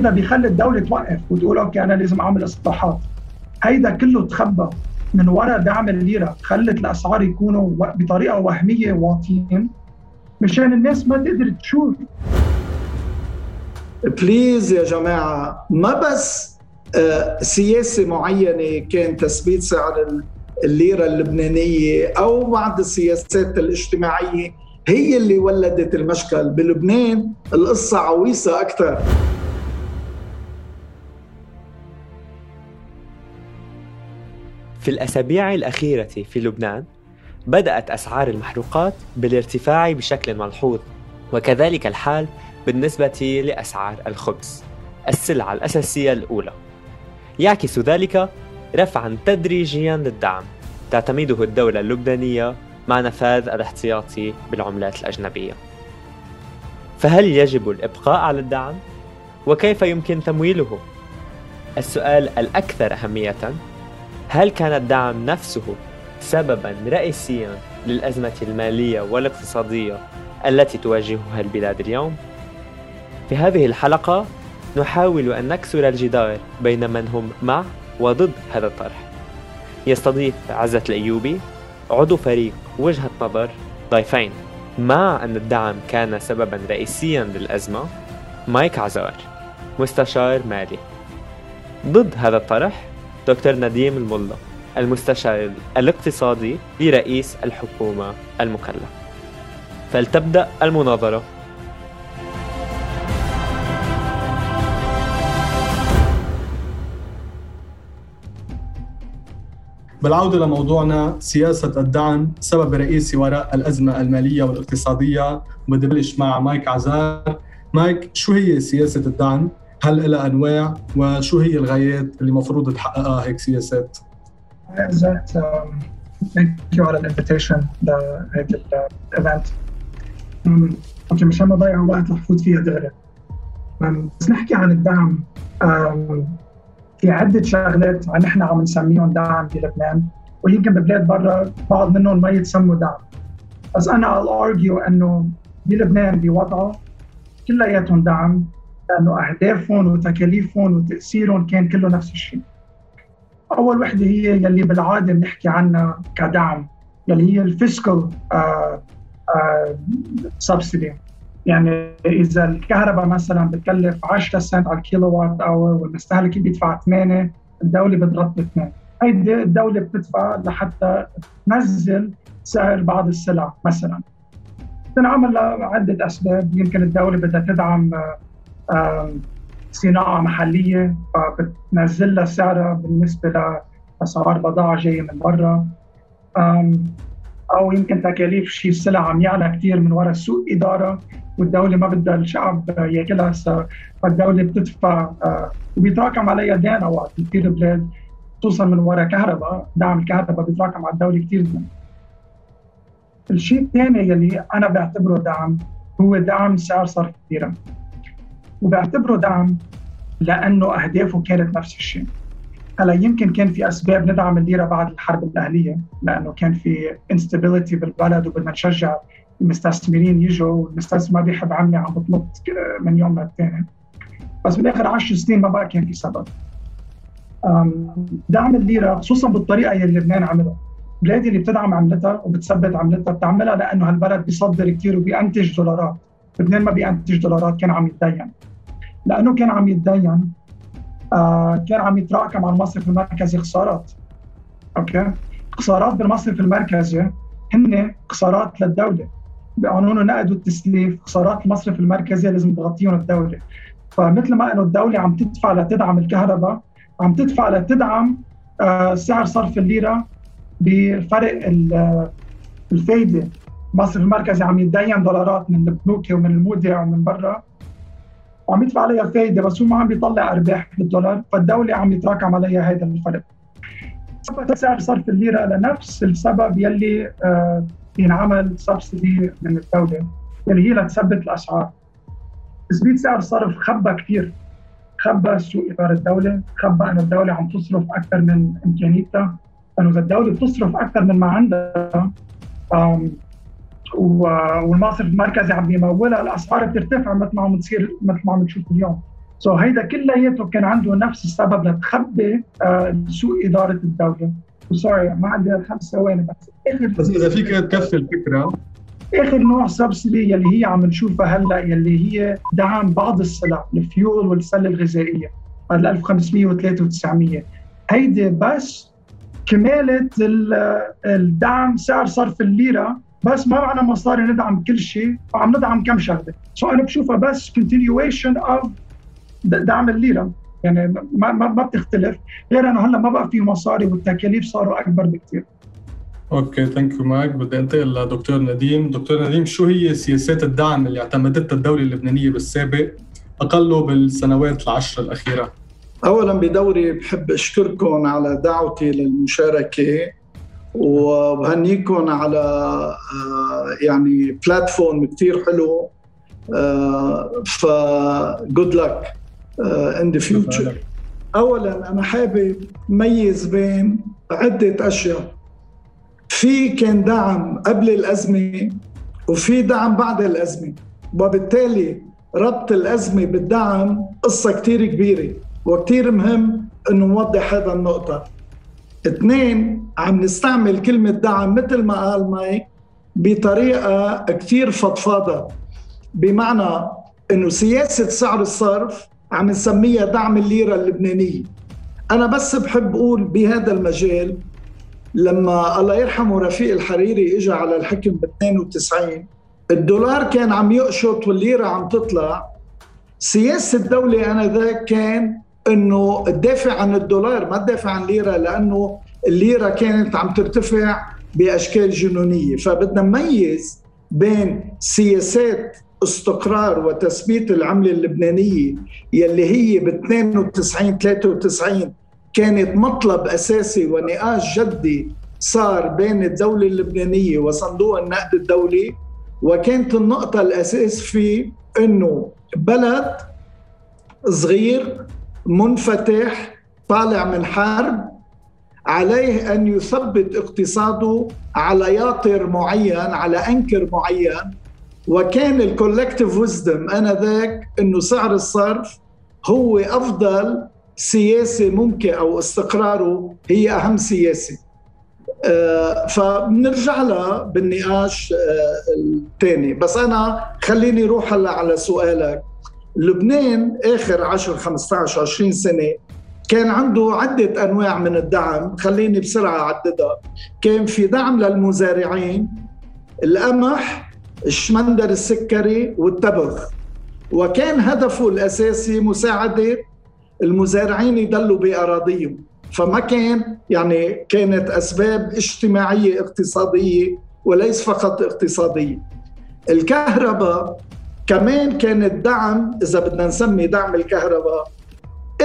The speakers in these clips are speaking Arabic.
هيدا بيخلي الدولة توقف وتقول okay أنا لازم أعمل إصلاحات. هيدا كله تخبى من وراء دعم الليره خلت الأسعار يكونوا بطريقة وهمية واطيين مشان الناس ما تقدر تشوف. please يا جماعة ما بس آه، سياسة معينة كان تثبيت سعر الليرة اللبنانية أو بعض السياسات الاجتماعية هي اللي ولدت المشكل. بلبنان القصة عويصة أكثر في الأسابيع الأخيرة في لبنان بدأت أسعار المحروقات بالارتفاع بشكل ملحوظ وكذلك الحال بالنسبة لأسعار الخبز السلعة الأساسية الأولى يعكس ذلك رفعا تدريجيا للدعم تعتمده الدولة اللبنانية مع نفاذ الاحتياطي بالعملات الأجنبية فهل يجب الإبقاء على الدعم؟ وكيف يمكن تمويله؟ السؤال الأكثر أهمية هل كان الدعم نفسه سببا رئيسيا للأزمة المالية والاقتصادية التي تواجهها البلاد اليوم؟ في هذه الحلقة نحاول أن نكسر الجدار بين من هم مع وضد هذا الطرح. يستضيف عزة الأيوبي عضو فريق وجهة نظر ضيفين. مع أن الدعم كان سببا رئيسيا للأزمة مايك عزار مستشار مالي. ضد هذا الطرح دكتور نديم الملا المستشار الاقتصادي لرئيس الحكومة المكلف فلتبدأ المناظرة. بالعودة لموضوعنا سياسة الدعم سبب رئيسي وراء الأزمة المالية والاقتصادية بدي بلش مع مايك عزار. مايك شو هي سياسة الدعم؟ هل لها أنواع وشو هي الغايات اللي المفروض تحققها هيك سياسات؟ thank you على ال invitation لهيك ال event okay مشان ما أضيع وقت رح فوت فيها دغري. بس نحكي عن الدعم. في عدة شغلات نحن عم نسميهم دعم بلبنان ويمكن ببلاد برا بعض منهم ما يتسموا دعم. بس أنا argue إنه بلبنان بوضعه كلياتهم دعم. لأنه أهدافهم وتكاليفهم وتأثيرهم كان كله نفس الشيء. أول وحدة هي يلي بالعادة بنحكي عنها كدعم يلي هي ال fiscal subsidy يعني إذا الكهرباء مثلا بتكلف 10 سنت على الكيلو وات hour والمستهلك بيدفع 8 الدولة بتغطي 2 هيدي الدولة بتدفع لحتى تنزل سعر بعض السلع مثلا. تنعمل لعدة أسباب. يمكن الدولة بدها تدعم صناعة محلية فبتنزل لها سعرها بالنسبة لاسعار بضاعة جاية من برا. أو يمكن تكاليف شيء السلع عم يعلى كثير من وراء سوء إدارة والدولة ما بدها الشعب ياكلها. فالدولة بتدفع وبيتراكم عليها دين اوقات كثير بلاد خصوصا من وراء كهرباء دعم الكهرباء بيتراكم على الدولة كثير. الشيء الثاني يلي أنا بعتبره دعم هو دعم سعر صرف الديره وبعتبره دعم لأنه أهدافه كانت نفس الشيء. هلأ يمكن كان في أسباب ندعم الليرة بعد الحرب الأهلية لأنه كان في انستابيليتي بالبلد وبدنا نشجع المستثمرين يجوا والمستثمر ما بيحب عمله عم بتنط من يوم للثاني بس بالآخر 10 سنين ما بقى كان في سبب. دعم الليرة خصوصا بالطريقة اللي لبنان عملها. البلاد اللي بتدعم عملتها وبتثبت عملتها بتعملها لأنه هالبلد بيصدر كثير وبينتج دولارات. لبنان ما بينتج دولارات كان عم يتدين. لأنه كان عم يتدين آه كان عم يتراكم على المصرف المركزي خسارات. أوكي؟ خسارات بالمصرف المركزي هن خسارات للدولة. بقانون النقد والتسليف خسارات المصرف المركزي لازم تغطيهم الدولة. فمثل ما إنه الدولة عم تدفع لتدعم الكهرباء عم تدفع لتدعم آه سعر صرف الليرة بفرق الفايدة. المصرف المركزي عم يتدين دولارات من البنوك ومن المودع ومن برا. وعم يدفع عليها فايدة بس هو ما عم بيطلع أرباح بالدولار فالدولة عم يتراكم عليها هذا الفرق. ثبت سعر صرف الليرة لنفس السبب يلي آه سبسيدي من الدولة يلي هي لتثبت الأسعار. تثبيت سعر الصرف خبى كثير خبى سوء إدارة الدولة خبى إنه الدولة عم تصرف أكثر من امكانياتها إنه إذا الدولة بتصرف أكثر من ما عندها والمصرف المركزي عم بيمولها. الأسعار بترتفع مثل ما عم تصير مثل ما عم نشوف اليوم. سو so هيدا كلياته كان عنده نفس السبب لتخبي آه سوء إدارة الدولة. و sorry ما عندي خمس ثواني بس. آخر بس إذا فيك تكفي الفكرة. آخر نوع subsidy يلي هي عم نشوفها هلأ يلي هي دعم بعض السلع الفيول والسله الغذائية. ال 1500 و 3900 هيدي بس كمالة الدعم سعر صرف الليرة. بس ما معنا مصاري ندعم كل شيء وعم ندعم كم شغلة. so أنا بشوفها بس continuation of دعم الليره يعني ما ما, ما بتختلف. غير إنه هلأ ما بقى في مصاري والتكاليف صاروا أكبر بكثير okay thank you مايك بدي أنتقل لدكتور نديم، دكتور نديم شو هي سياسات الدعم اللي اعتمدتها الدولة اللبنانية بالسابق أقله بالسنوات العشر الأخيرة؟ اولا بدوري بحب أشكركم على دعوتي للمشاركة. وبهنيكم على آه، يعني platform كثير حلو ف good luck in the future اولا أنا حابب ميز بين عدة أشياء. في كان دعم قبل الأزمة وفي دعم بعد الأزمة وبالتالي ربط الأزمة بالدعم قصة كثير كبيرة وكثير مهم إنه نوضح هذا النقطة. اثنين عم نستعمل كلمة دعم مثل ما قال مايك بطريقة كثير فضفاضة. بمعنى إنه سياسة سعر الصرف عم نسميها دعم الليرة اللبنانية. أنا بس بحب أقول بهذا المجال لما الله يرحمه رفيق الحريري اجى على الحكم ب 92 الدولار كان عم يقشط والليرة عم تطلع. سياسة الدولة انذاك كان إنه تدافع عن الدولار ما تدافع عن الليره لأنه الليرة كانت عم ترتفع بأشكال جنونية. فبدنا نميز بين سياسات استقرار وتثبيت العملة اللبنانية يلي هي ب 92 93 كانت مطلب أساسي ونقاش جدي صار بين الدولة اللبنانية وصندوق النقد الدولي. وكانت النقطة الأساس فيه إنه بلد صغير منفتح طالع من حرب عليه أن يثبت اقتصاده على ياطر معين على أنكر معين. وكان الكولكتيف ويزدم آنذاك إنه سعر الصرف هو أفضل سياسة ممكن أو استقراره هي أهم سياسة. آه فبنرجع لها بالنقاش آه الثاني. بس أنا خليني روح هلأ على سؤالك. لبنان آخر 10 15 20 سنة كان عنده عدة أنواع من الدعم خليني بسرعة أعددها. كان في دعم للمزارعين القمح الشمندر السكري والتبغ. وكان هدفه الأساسي مساعدة المزارعين يضلوا بأراضيهم. فما كان يعني كانت أسباب اجتماعية اقتصادية وليس فقط اقتصادية. الكهرباء كمان كانت دعم إذا بدنا نسمي دعم الكهرباء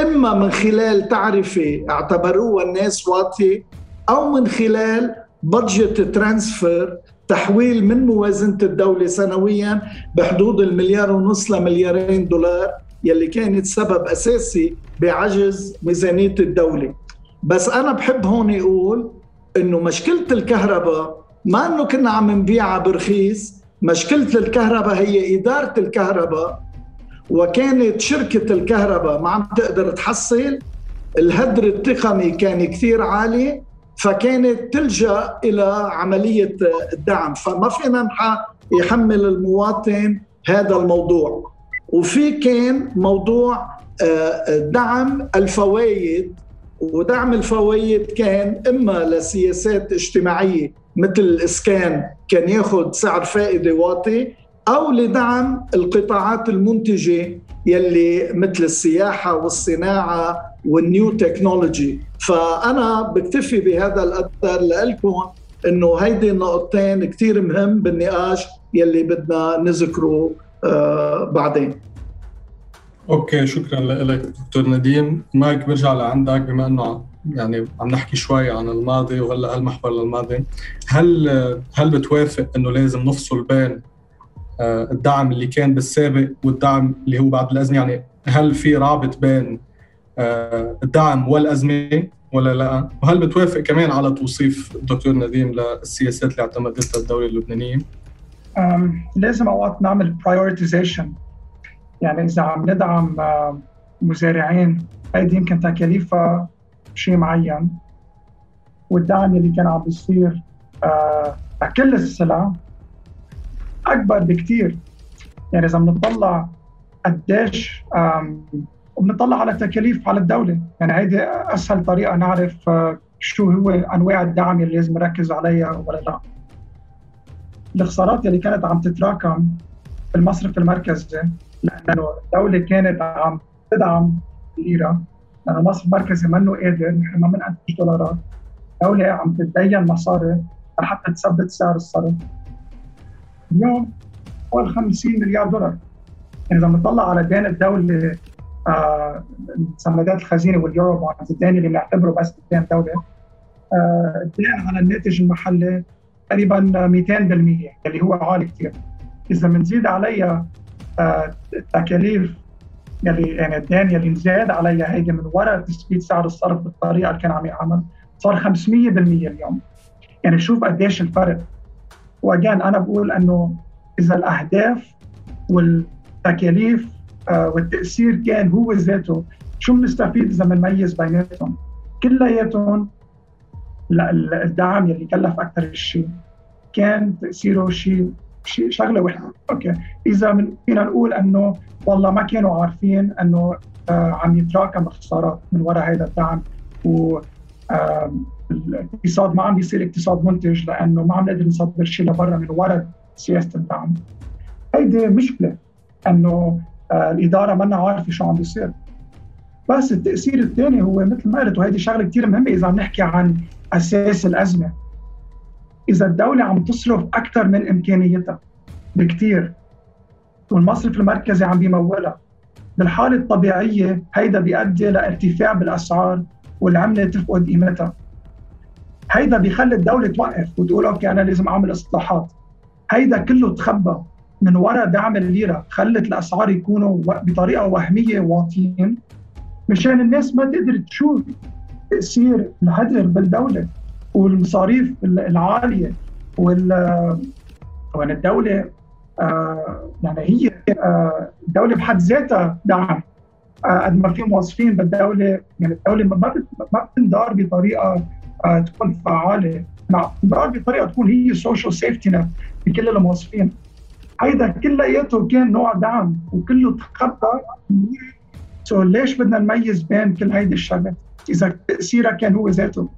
إما من خلال تعرفة اعتبروها الناس واطية أو من خلال budget transfer تحويل من موازنة الدولة سنويا بحدود المليار ونص لمليارين دولار يلي كانت سبب أساسي بعجز ميزانية الدولة. بس أنا بحب هون أقول إنه مشكلة الكهرباء ما إنه كنا عم نبيعها برخيص مشكلة الكهرباء هي إدارة الكهرباء وكانت شركة الكهرباء ما عم تقدر تحصل. الهدر التقني كان كثير عالي فكانت تلجأ إلى عملية الدعم. فما فينا يحمل المواطن هذا الموضوع. وفي كان موضوع آه، دعم الفوائد. ودعم الفوائد كان إما لسياسات اجتماعية مثل الاسكان كان يأخذ سعر فائدة واطي أو لدعم القطاعات المنتجة يلي مثل السياحة والصناعة والنيو تكنولوجي. فأنا بكتفي بهذا الأثر لكم إنه هيدي النقطتين كثير مهم بالنقاش يلي بدنا نذكره آه بعدين. أوكي شكرا لك دكتور نديم مايك برجع لعندك بما إنه يعني عم نحكي شوي عن الماضي وهلأ هالمحور للماضي هل هل بتوافق إنه لازم نفصل بين آه، الدعم اللي كان بالسابق والدعم اللي هو بعد الأزمة يعني هل في رابط بين آه، الدعم والأزمة ولا لا؟ وهل بتوافق كمان على توصيف الدكتور نديم للسياسات اللي اعتمدتها الدولة اللبنانية؟ لازم أوقات نعمل برايورتيزيشن يعني إذا عم ندعم المزارعين هيدي يمكن تكاليفها شيء معين. والدعم اللي كان عم بيصير آه كل السلع أكبر بكثير يعني إذا بنطلع قديش وبنطلع على تكاليف على الدولة. يعني هيدي أسهل طريقة نعرف آه شو هو أنواع الدعم اللي لازم نركز عليها ولا لا. الخسارات اللي كانت عم تتراكم في المصرف المركزي لأنه الدولة كانت عم تدعم الليرة. لأنه المصرف المركزي منه قادر نحن ما بننتج دولارات. الدولة عم تتدين مصاري لحتى تثبت سعر الصرف. اليوم فوق 50 مليار دولار. يعني إذا بنطلع على دين الدولة آه سندات الخزينة واليورو بوندز الدين اللي بنعتبره بس دين الدولة آه الدين على الناتج المحلي تقريبا 200% اللي هو عالي كثير إذا بنزيد عليها آه التكاليف يلي يعني الدين يلي زاد عليها هيدي من وراء تثبيت سعر الصرف بالطريقة اللي كان عم يعمل. صار 500% اليوم. يعني شوف قديش الفرق. وأجان أنا بقول إنه إذا الأهداف والتكاليف آه والتأثير كان هو ذاته شو بنستفيد إذا بنميز بيناتهم؟ كلياتهم الدعم يلي كلف أكثر شيء. كان تأثيره شيء شغلة وحدة. أوكي. إذا من فينا نقول إنه والله ما كانوا عارفين إنه آه عم يتراكم خسارات من وراء هذا الدعم و الاقتصاد ما عم بيصير اقتصاد منتج لإنه ما عم نقدر نصدر شيء لبرا من وراء سياسة الدعم. هيدي مشكلة إنه آه الإدارة منا عارفة شو عم بيصير. بس التأثير الثاني هو مثل ما قلت وهيدي شغلة كثير مهمة إذا عم نحكي عن أساس الأزمة. إذا الدولة عم تصرف أكثر من امكانياتها بكثير والمصرف المركزي عم بيمولها. بالحالة الطبيعية هيدا بيؤدي لارتفاع بالأسعار والعملة تفقد قيمتها. هيدا بيخلي الدولة توقف وتقول أوكي أنا لازم أعمل إصلاحات. هيدا كله تخبى من وراء دعم الليرة خلت الأسعار يكونوا بطريقة وهمية واطيين مشان الناس ما تقدر تشوف تأثير الهدر بالدولة. والمصاريف العالية وال وأن الدولة آه يعني هي آه الدولة بحد ذاتها دعم. آه قد ما في موظفين بالدولة يعني الدولة ما ما بتندار بطريقة آه تكون فعالة. بتندار بطريقة تكون هي social safety net لكل الموظفين. هيدا كلياته كان نوع دعم وكله تخبى so ليش بدنا نميز بين كل هيدي الشغلات؟ إذا تأثيرها كان هو ذاته.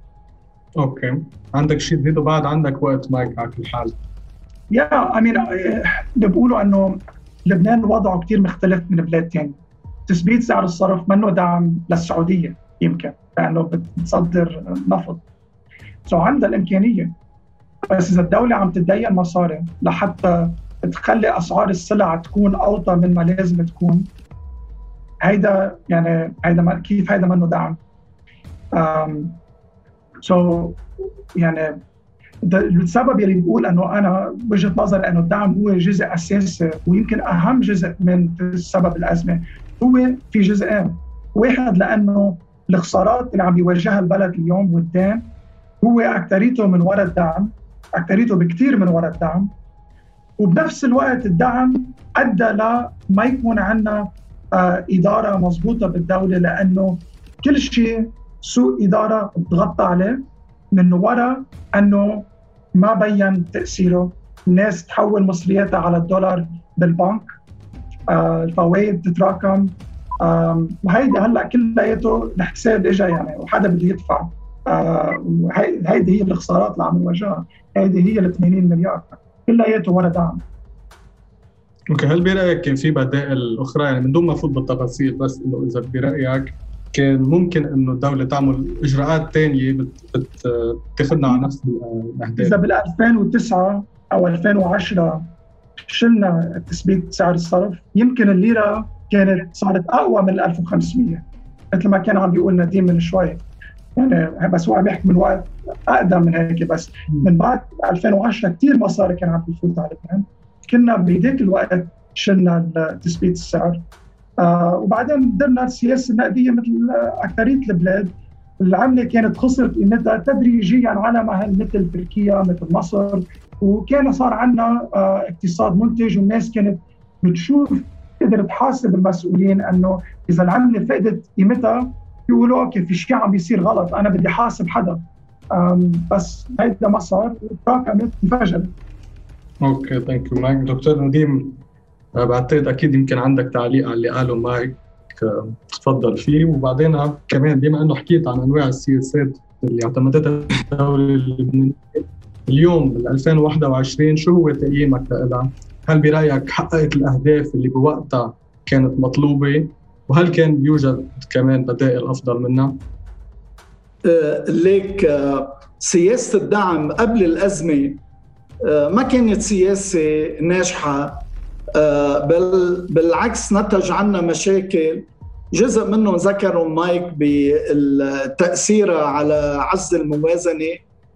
okay. عندك شيء تزيده بعد؟ عندك وقت مايك على كل حال. يعني مين اللي بقولوا إنه لبنان وضعه كثير مختلف من بلاد ثانية تثبيت سعر الصرف منه دعم للسعودية يمكن لأنه بتصدر نفط. so عندها الإمكانية. بس إذا الدولة عم تتدين مصاري لحتى تخلي أسعار السلع تكون أوطى من ما لازم تكون هيدا يعني هيدا كيف هيدا منه دعم؟ so so, يعني السبب يلي بقول إنه أنا وجهة نظري إنه الدعم هو جزء أساسي ويمكن أهم جزء من سبب الأزمة هو في جزئين. واحد لأنه الخسارات اللي عم بيواجهها البلد اليوم والدين هو اكثريته من وراء الدعم اكثريته بكثير من وراء الدعم. وبنفس الوقت الدعم أدى لما يكون عندنا آه إدارة مضبوطة بالدولة لأنه كل شيء سوء إدارة تغطى عليه من وراء أنه ما بين تأثيره. الناس تحول مصرياتها على الدولار بالبنك. آه الفوائد تتراكم. وهيدي هلأ كلياته الحساب اجى يعني وحدا بده يدفع. آه وهيدي هي الخسارات اللي عم نواجهها. هيدي هي ال 80 مليار. كلياته ورا دعم. أوكي هل برأيك كان في بدائل أخرى؟ يعني من دون ما أفوت بالتفاصيل بس إنه إذا برأيك كان ممكن إنه الدولة تعمل إجراءات ثانية بتاخذنا على نفس الأهداف. إذا بال 2009 أو 2010 شلنا تثبيت سعر الصرف. يمكن الليرة كانت صارت أقوى من 1500 مثل ما كان عم بيقول نديم من شوي. يعني بس هو عم يحكي من وقت أقدم من هيك بس من بعد 2010 كثير مصاري كان عم بيفوت على لبنان كنا بهديك الوقت شلنا تثبيت السعر. وبعدين درنا السياسة النقديه مثل اكثريه البلاد. العملة كانت خسرت قيمتها تدريجيا على مهل مثل تركيا مثل مصر. وكان صار عندنا آه اقتصاد منتج والناس كانت بتشوف تقدر تحاسب المسؤولين إنه إذا العملة فقدت قيمتها يقولوا okay في شيء عم بيصير غلط أنا بدي حاسب حدا. بس هيدا ما صار تراكمت انفجرت. okay thank you دكتور نديم آه، بعتقد أكيد يمكن عندك تعليق على اللي قاله مايك تفضل فيه وبعدين كمان بما إنه حكيت عن أنواع السياسات اللي اعتمدتها الدولة اللبنانية اليوم بال 2021 شو هو تقييمك لها؟ هل برأيك حققت الأهداف اللي بوقتها كانت مطلوبة؟ وهل كان يوجد كمان بدائل أفضل منها؟ آه، ليك سياسة الدعم قبل الأزمة ما كانت سياسة ناجحة بل بالعكس نتج عنا مشاكل. جزء منهم ذكروا مايك بالتأثير على عزل الموازنة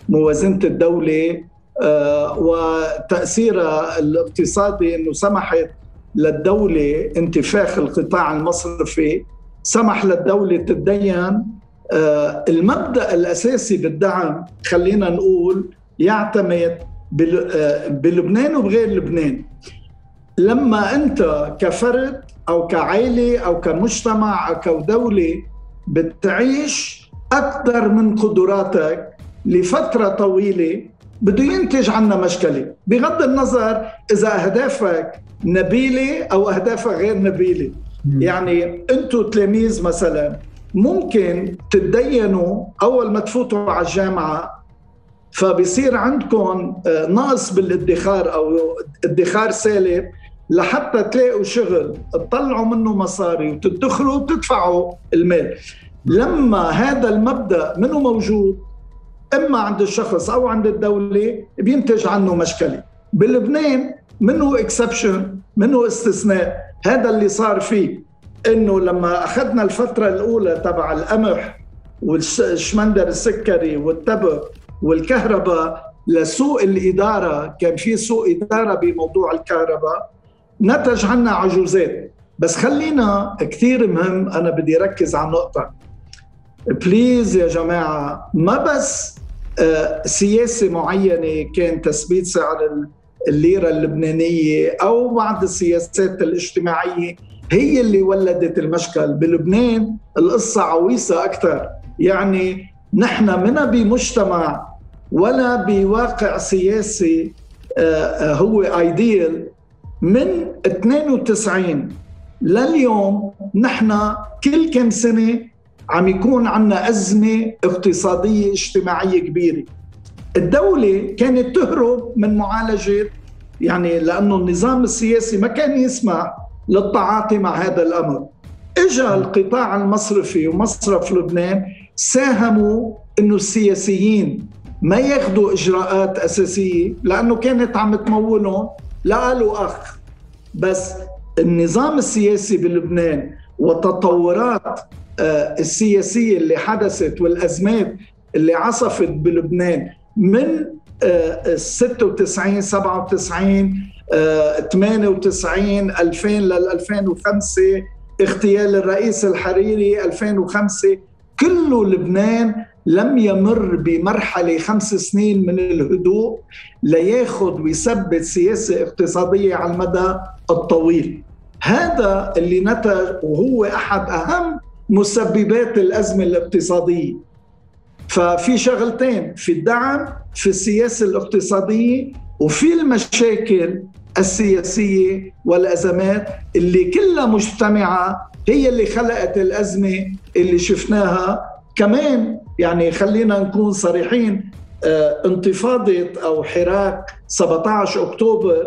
موازنة الدولة آه، وتأثيرها الاقتصادي أنه سمحت للدولة انتفاخ القطاع المصرفي سمح للدولة تتدين. آه، المبدأ الأساسي بالدعم خلينا نقول يعتمد بلبنان وبغير لبنان. لما أنت كفرد أو كعائله أو كمجتمع أو كدولة بتعيش أكثر من قدراتك لفترة طويلة بده ينتج عنا مشكلة. بغض النظر إذا أهدافك نبيلة أو أهدافك غير نبيلة. يعني أنتم تلاميذ مثلا ممكن تتدينوا أول ما تفوتوا على الجامعة فبصير عندكم آه، نقص بالادخار أو ادخار سالب لحتى تلاقوا شغل تطلعوا منه مصاري وتدخروا وتدفعوا المال. لما هذا المبدأ منه موجود؟ إما عند الشخص أو عند الدولة بينتج عنه مشكلة. بلبنان منه اكسبشن منه استثناء. هذا اللي صار فيه إنه لما أخذنا الفترة الأولى تبع القمح والشمندر السكري والتبغ والكهرباء لسوء الإدارة كان في سوء إدارة بموضوع الكهرباء. نتج عنا عجوزات. بس خلينا كثير مهم أنا بدي ركز على نقطه please يا جماعة ما بس آه، سياسة معينة كان تثبيت سعر الليرة اللبنانية أو بعض السياسات الاجتماعية هي اللي ولدت المشكل. بلبنان القصة عويصة أكثر يعني نحن منا بمجتمع ولا بواقع سياسي آه، آه، هو ايديال من 92 لليوم نحن كل كم سنة عم يكون عندنا أزمة اقتصادية اجتماعية كبيرة. الدولة كانت تهرب من معالجة يعني لأنه النظام السياسي ما كان يسمح للتعاطي مع هذا الأمر. اجى القطاع المصرفي ومصرف لبنان ساهموا إنه السياسيين ما ياخذوا إجراءات أساسية لأنه كانت عم تمولهم لا اخ بس النظام السياسي بلبنان والتطورات آه، السياسية اللي حدثت والأزمات اللي عصفت بلبنان من 96 97 98 2000 لل 2005 اغتيال الرئيس الحريري 2005 كله لبنان لم يمر بمرحلة خمس سنين من الهدوء لياخذ ويثبت سياسة اقتصادية على المدى الطويل. هذا اللي نتج وهو أحد أهم مسببات الأزمة الاقتصادية. ففي شغلتين في الدعم في السياسة الاقتصادية وفي المشاكل السياسية والأزمات اللي كلها مجتمعة هي اللي خلقت الأزمة اللي شفناها. كمان يعني خلينا نكون صريحين آه، انتفاضة أو حراك 17 أكتوبر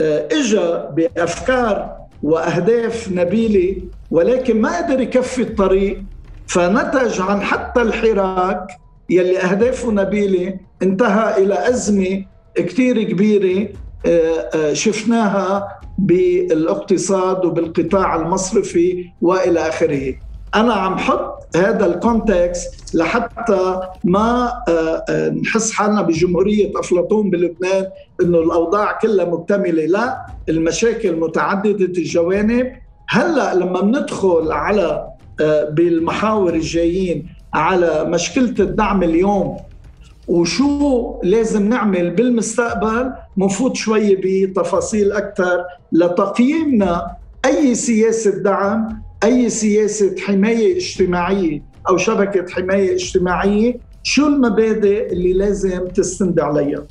آه، اجى بأفكار وأهداف نبيلة ولكن ما قدر يكفي الطريق فنتج عن حتى الحراك يلي أهدافه نبيلة انتهى إلى أزمة كتير كبيرة آه، شفناها بالإقتصاد وبالقطاع المصرفي وإلى آخره. أنا عم حط هذا الكونتكست لحتى ما آه، آه، نحس حالنا بجمهورية أفلاطون بلبنان إنه الأوضاع كلها مكتملة. لا المشاكل متعددة الجوانب. هلأ لما بندخل على آه، بالمحاور الجايين على مشكلة الدعم اليوم وشو لازم نعمل بالمستقبل مفوت شوي بتفاصيل أكثر لتقييمنا أي سياسة دعم أي سياسة حماية اجتماعية أو شبكة حماية اجتماعية شو المبادئ اللي لازم تستند عليها؟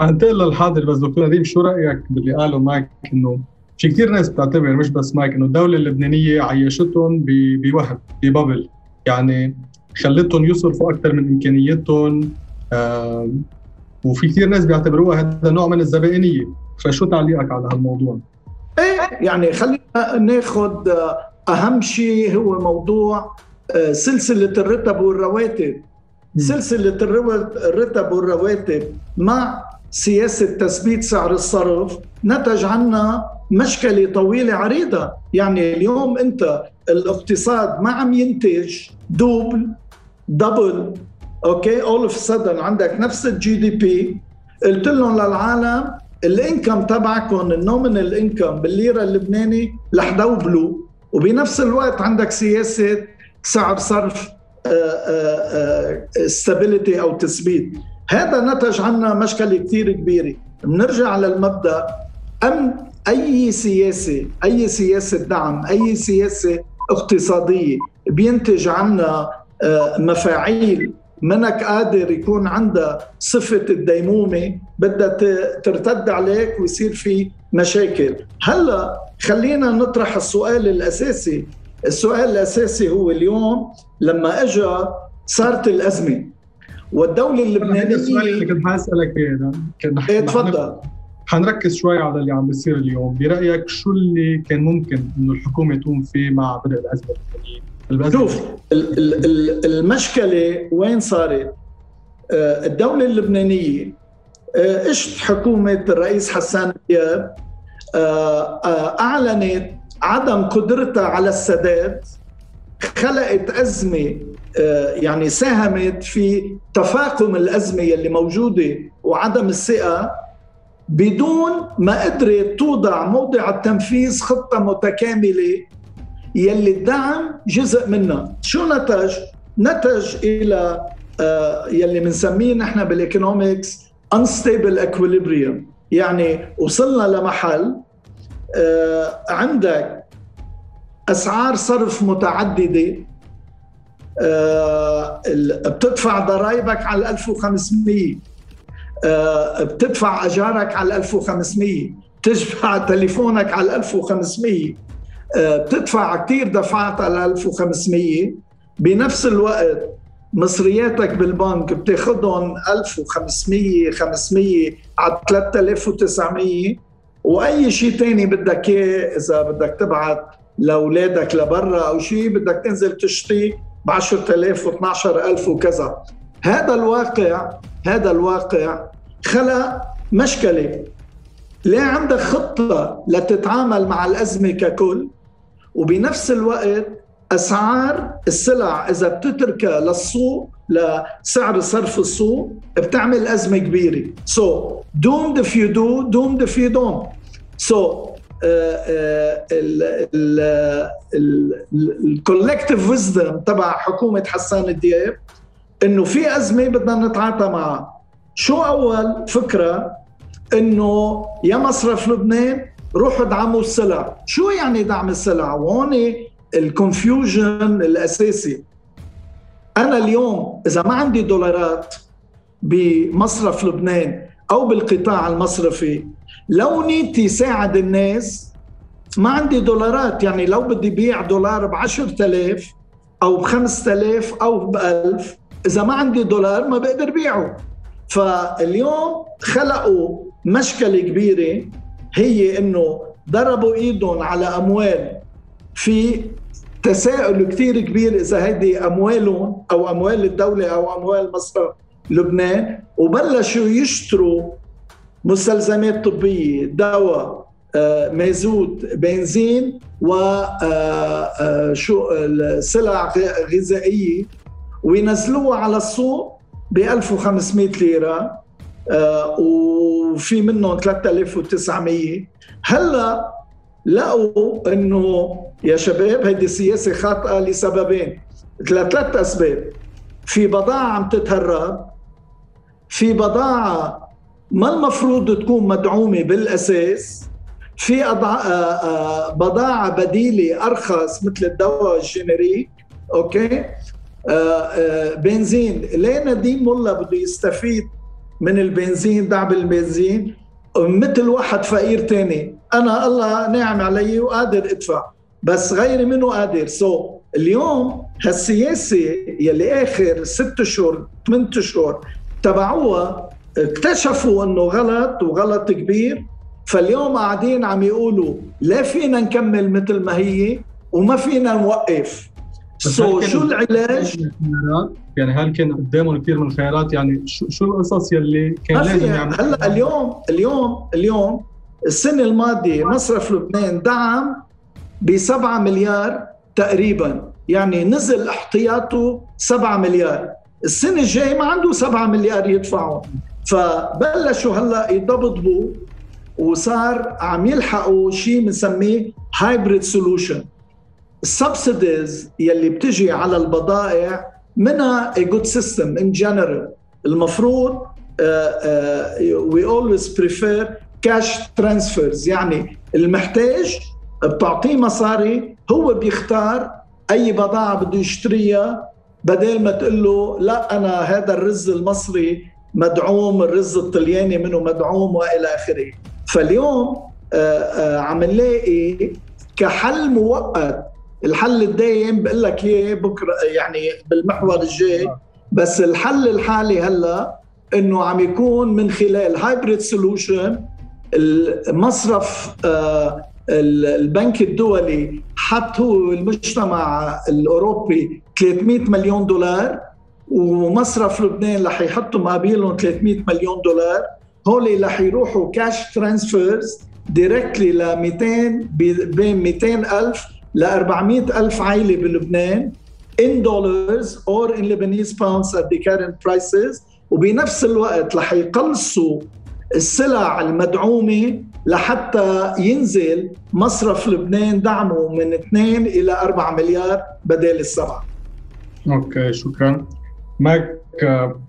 انتقل للحاضر بس دكتور نديم شو رأيك باللي قاله مايك إنه في كثير ناس بتعتبر مش بس مايك إنه الدولة اللبنانية عيشتهم بوهم ببابل. يعني خلتهم يصرفوا أكثر من إمكانياتهم آه وفي كثير ناس بيعتبروها هذا نوع من الزبائنية. فشو تعليقك على هالموضوع؟ إيه يعني خلينا ناخذ آه، أهم شيء هو موضوع آه، سلسلة الرتب والرواتب. سلسلة الرتب والرواتب مع سياسة تثبيت سعر الصرف نتج عنها مشكلة طويلة عريضة. يعني اليوم أنت الاقتصاد ما عم ينتج دوبل double أوكي؟ all of a sudden عندك نفس ال GDP قلت لهم للعالم ال income تبعكم ال nominal income بالليرة اللبناني رح يدوبلوا وبنفس الوقت عندك سياسة سعر صرف استابيليتي آه، آه، آه، أو تثبيت. هذا نتج عنا مشكلة كثير كبيرة. بنرجع للمبدأ أم أي سياسة أي سياسة دعم أي سياسة اقتصادية بينتج عنا مفاعيل منك قادر يكون عندها صفة الديمومة بدها ترتد عليك ويصير في مشاكل. هلأ خلينا نطرح السؤال الأساسي. السؤال الأساسي هو اليوم لما اجى صارت الأزمة. والدولة اللبنانية السؤال اللي كنت حاسألك إياه. إيه تفضل. حنركز شوي على اللي عم بيصير اليوم. برأيك شو اللي كان ممكن إنه الحكومة تقوم فيه مع بدء الأزمة؟ اللبنانيه شوف المشكلة وين صارت؟ آه، الدولة اللبنانية اجت حكومة الرئيس حسان دياب آه، أعلنت عدم قدرتها على السداد خلقت أزمة يعني ساهمت في تفاقم الأزمة اللي موجودة وعدم الثقة بدون ما قدرت توضع موضع التنفيذ خطة متكاملة يلي الدعم جزء منها. شو نتج؟ نتج إلى آه، يلي بنسميه نحن بالايكونومكس unstable equilibrium. يعني وصلنا لمحل آه، عندك أسعار صرف متعددة آه، بتدفع ضرائبك على 1500 بتدفع أجارك على 1500 تدفع تليفونك على 1500 آه، بتدفع كثير دفعات على 1500 بنفس الوقت مصرياتك بالبنك بتاخذهم 1500 500 على 3900 وأي شيء ثاني بدك إياه إذا بدك تبعت لأولادك لبرا أو شيء بدك تنزل تشتري ب 10000 و 12000 وكذا. هذا الواقع هذا الواقع خلق مشكلة. ليه عندك خطة لتتعامل مع الأزمة ككل. وبنفس الوقت أسعار السلع إذا بتتركها للسوق لسعر صرف السوق بتعمل أزمة كبيرة. so doomed if you do doomed if you don't. so ال collective wisdom تبع حكومة حسان الدياب إنه في أزمة بدنا نتعاطى معها. شو أول فكرة؟ إنه يا مصرف لبنان روحوا ادعموا السلع. شو يعني دعم السلع؟ وهون الكونفيوجن الأساسي. أنا اليوم إذا ما عندي دولارات بمصرف لبنان أو بالقطاع المصرفي لو نيتي ساعد الناس ما عندي دولارات. يعني لو بدي بيع دولار ب 10000 أو ب 5000 أو ب 1000 إذا ما عندي دولار ما بقدر بيعه. فاليوم خلقوا مشكلة كبيرة هي إنه ضربوا إيدهم على أموال في تساؤل كثير كبير إذا هيدي اموالهم أو أموال الدولة أو أموال مصرف لبنان وبلشوا يشتروا مستلزمات طبية دواء آه، مازوت بنزين وشو آه، سلع غذائية وينزلوها على السوق ب 1500 ليرة آه، وفي منهم 3900 هلأ لقوا انه يا شباب هيدي سياسه خاطئة لسببين. لثلاث أسباب. في بضاعة عم تتهرب. في بضاعة ما المفروض تكون مدعومة بالأساس. في بضاعة بديلة أرخص مثل الدواء ال generic. أوكي؟ بنزين. ليه نديم ملا بده يستفيد من البنزين دعم البنزين؟ مثل واحد فقير تاني. أنا الله منعم علي وقادر أدفع بس غيري منه قادر؟ so so, اليوم هالسياسة يلي آخر ست اشهر ثمان اشهر تبعوها اكتشفوا إنه غلط وغلط كبير فاليوم قاعدين عم يقولوا لا فينا نكمل مثل ما هي وما فينا نوقف. سو so, شو العلاج؟ يعني هل كان قدامهم كثير من الخيارات؟ يعني شو شو القصص يلي كان لازم يعمل هلأ اليوم اليوم اليوم السنة الماضية مصرف لبنان دعم ب 7 مليار تقريبا. يعني نزل احتياطه 7 مليار. السنة الجاية ما عنده 7 مليار يدفعوا فبلشوا هلأ يضبطوا وصار عم يلحقوا شيء بنسميه hybrid solution ال subsidies يلي بتجي على البضائع منها a good system in general. المفروض uh, uh, we always prefer cash transfers. يعني المحتاج بتعطيه مصاري هو بيختار أي بضاعة بده يشتريها بدل ما تقول له لا أنا هذا الرز المصري مدعوم الرز الطلياني منه مدعوم وإلى آخره. فاليوم عم نلاقي كحل مؤقت. الحل الدايم بقول لك إياه بكرة يعني بالمحور الجاي. بس الحل الحالي هلا إنه عم يكون من خلال hybrid solution المصرف البنك الدولي حط هو المجتمع الأوروبي 300 مليون دولار ومصرف لبنان رح يحطوا مقابلهم 300 مليون دولار. هول رح يروحوا cash transfers directly ل 200 بين 200 ألف ل 400 ألف عائلة بلبنان in dollars or in Lebanese pounds at the current prices. وبنفس الوقت رح يقلصوا السلع المدعومة لحتى ينزل مصرف لبنان دعمه من 2 إلى 4 مليار بدل السبعة. أوكي شكرا. ماك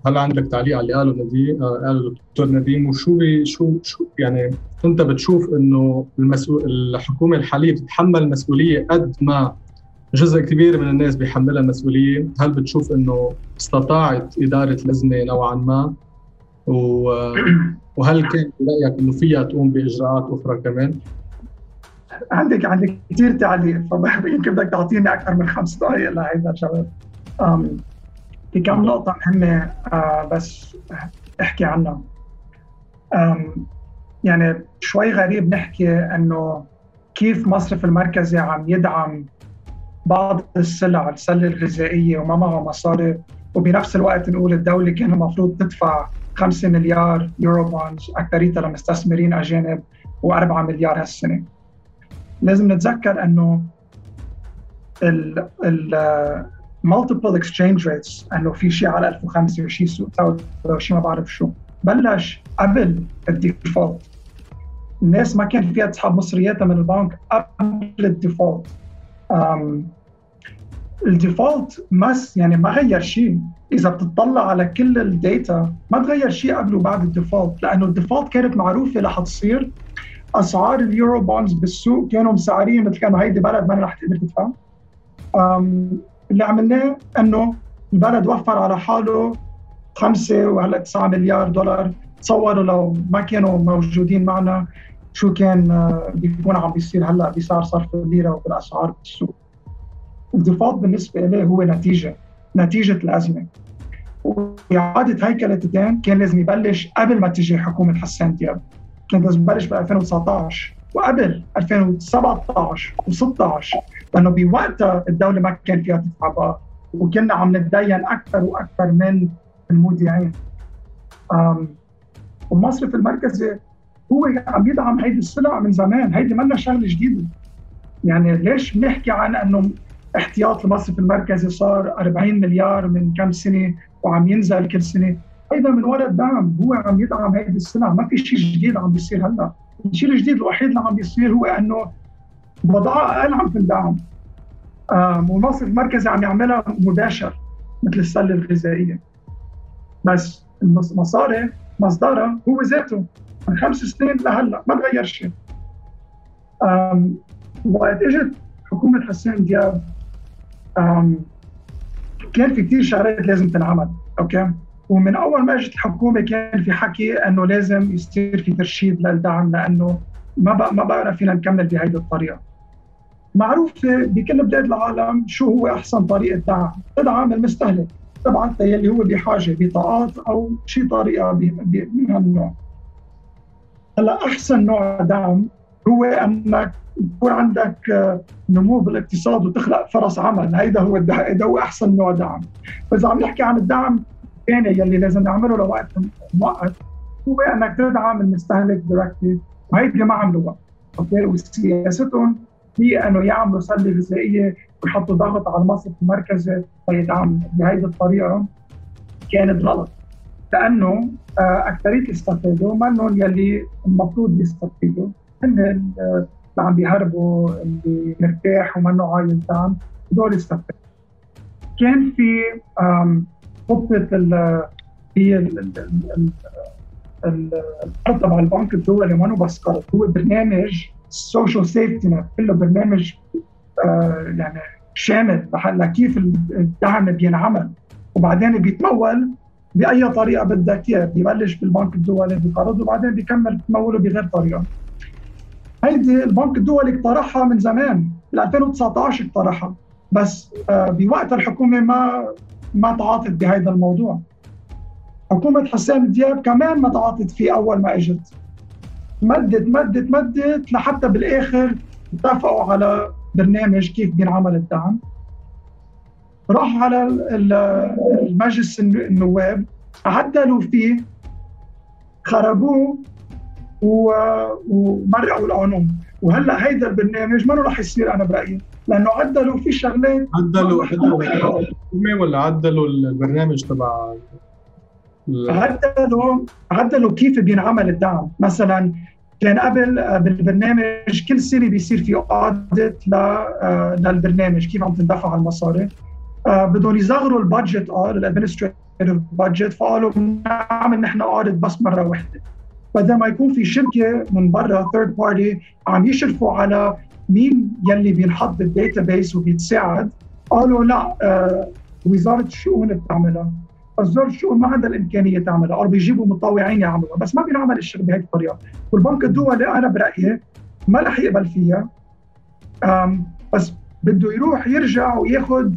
هل عندك تعليق على اللي قاله نديم قاله الدكتور نديم وشو شو شو يعني أنت بتشوف إنه المسؤول الحكومة الحالية بتتحمل مسؤولية قد ما جزء كبير من الناس بيحملها المسؤوليه هل بتشوف إنه استطاعت إدارة الازمه نوعا ما؟ وهل كان برايك إنه فيها تقوم بإجراءات أخرى كمان؟ عندك عندك كثير تعليق فيمكن بدك تعطيني أكثر من خمس دقائق لهيدا الجواب. في كم نقطة مهمة آه بس احكي عنها. يعني شوي غريب نحكي إنه كيف مصرف المركزي عم يدعم بعض السلع السلة الغذائية وما معه مصاري وبنفس الوقت نقول الدولة كان المفروض تدفع 5 مليار يورو بونز. اكثريتها لمستثمرين اجانب و4 مليار هالسنة. لازم نتذكر إنه ال ال multiple exchange rates إنه في شيء على 1005 وشيء سوق. وشيء ما بعرف شو. بلش قبل ال default. الناس ما كان فيها تسحب مصرياتها من البنك قبل ال default. ال default مش يعني ما غير شيء. إذا بتطلع على كل الداتا ما تغير شيء قبل وبعد ال default لأنه ال default كانت معروفة رح تصير. أسعار ال Eurobonds بالسوق كانوا مسعرين مثل كانوا هيدي بلد ما رح تقدر تدفع اللي عملناه إنه البلد وفر على حاله خمسة وهلا 9 مليار دولار. تصوروا لو ما كانوا موجودين معنا شو كان بيكون عم بيصير هلا بسعر صرف الليره وبالأسعار بالسوق. ال default بالنسبة لي هو نتيجة نتيجة الأزمة. وإعادة هيكله الدين كان لازم يبلش قبل ما تجي حكومة حسان دياب. كان لازم يبلش ب 2019 وقبل 2017 و16 لأنه بوقتها الدولة ما كان فيها تدفع بقى وكنا عم نتدين أكثر وأكثر من المودعين. والمصرف المركزي هو عم يدعم هيدي السلع من زمان هيدي منا شغلة جديدة يعني ليش بنحكي عن إنه احتياط المصرف المركزي صار 40 مليار من كم سنة وعم ينزل كل سنة. هيدا من وراء الدعم هو عم يدعم هيدي السلع ما في شيء جديد عم بيصير هلأ. الشيء الجديد الوحيد اللي عم بيصير هو إنه بضاعه أقل عم تندعم والمصرف المركزي عم يعملها مباشر مثل السلة الغذائية. بس المصاري مصدرها هو ذاته من خمس سنين لهلأ ما تغير شيء. وقت إجت حكومة حسين دياب كان في كثير شغلات لازم تنعمل أوكي؟ ومن أول ما اجت الحكومة كان في حكي إنه لازم يصير في ترشيد للدعم لأنه ما بقى ما بقى فينا نكمل بهيدي الطريقة. معروف بكل بلاد العالم شو هو أحسن طريقة دعم؟ تدعم المستهلك طبعا يلي هو بحاجة بطاقات أو شيء طريقة من هالنوع. هلأ أحسن نوع دعم هو انك يكون عندك نمو بالاقتصاد وتخلق فرص عمل هيدا هو هيدا هو أحسن نوع دعم. فإذا عم نحكي عن الدعم الثاني يلي لازم نعمله لوقت مؤقت هو إنك تدعم المستهلك directly وهيدي ما عملوها أوكي؟ وسياستهم هي إنه يعملوا سلة غذائية ويحطوا ضغط على المصرف المركزي ليدعم بهيدي الطريقة. كانت غلط. لأنه آه، أكثرية استفادوا منهم يلي المفروض يستفيدوا. هن اللي عم بيهربوا اللي مرتاح ومنه عايز دعم هدول استفادوا كان في خطه هي الخطه مع البنك الدولي ما بس قرض هو برنامج السوشيال سيفتي نت كله برنامج آه يعني شامل لكيف الدعم بينعمل. وبعدين بيتمول بأي طريقة بدك إياه. ببلش بالبنك الدولي بقرض وبعدين بيكمل تموله بغير طريقة. هيدي البنك الدولي اقترحها من زمان بال 2019 اقترحها. بس آه بوقت الحكومة ما ما تعاطت بهذا الموضوع. حكومة حسام دياب كمان ما تعاطت فيه أول ما إجت. مدت مدت مدت لحتى بالآخر اتفقوا على برنامج كيف بينعمل الدعم. راح على المجلس النواب عدلوا فيه خربوه ومرقوا القانون وهلأ هيدا البرنامج ما راح يصير أنا برأيي؟ لأنه عدلوا في شغلات. عدلوا عدلوا ولا عدلوا البرنامج تبع عدلوا عدلوا كيف بينعمل الدعم. مثلا كان قبل بالبرنامج كل سنة بيصير في audit آه، للبرنامج كيف عم تندفع المصاري آه، بدهم يصغروا ال budget آه ال administrative budget فقالوا بنعمل نحن audit بس مرة واحدة. بدل ما يكون في شركة من برا third party عم يشرفوا على مين يلي بينحط بال database وبيتساعد قالوا لا وزارة الشؤون بتعملها. وزارة الشؤون ما عندها الإمكانية تعملها أو بيجيبوا متطوعين يعملوها بس ما بينعمل الشيء بهيك الطريقة والبنك الدولي أنا برأيي ما رح يقبل فيها. بس بده يروح يرجع وياخذ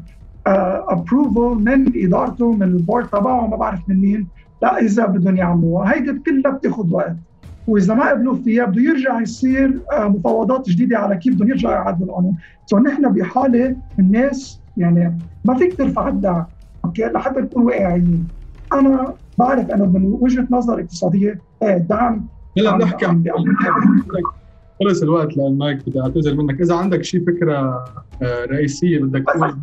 approval آه، من إدارته من ال board تبعه ما بعرف من مين. لا إذا بدهم يعملوها. هيدي كلها بتاخذ وقت. وإذا ما قبلوا فيها بده يرجع يصير آه، مفاوضات جديدة على كيف بدهم يرجعوا يعدلوا القانون. so نحن بحالة الناس يعني ما فيك ترفع الدعم okay لحتى نكون واقعيين. أنا بعرف إنه من وجهة نظر اقتصادية الدعم هلا بنحكي عن خلص الوقت للمايك بدي اعتذر منك. إذا عندك شيء فكرة آه، رئيسية بدك تقول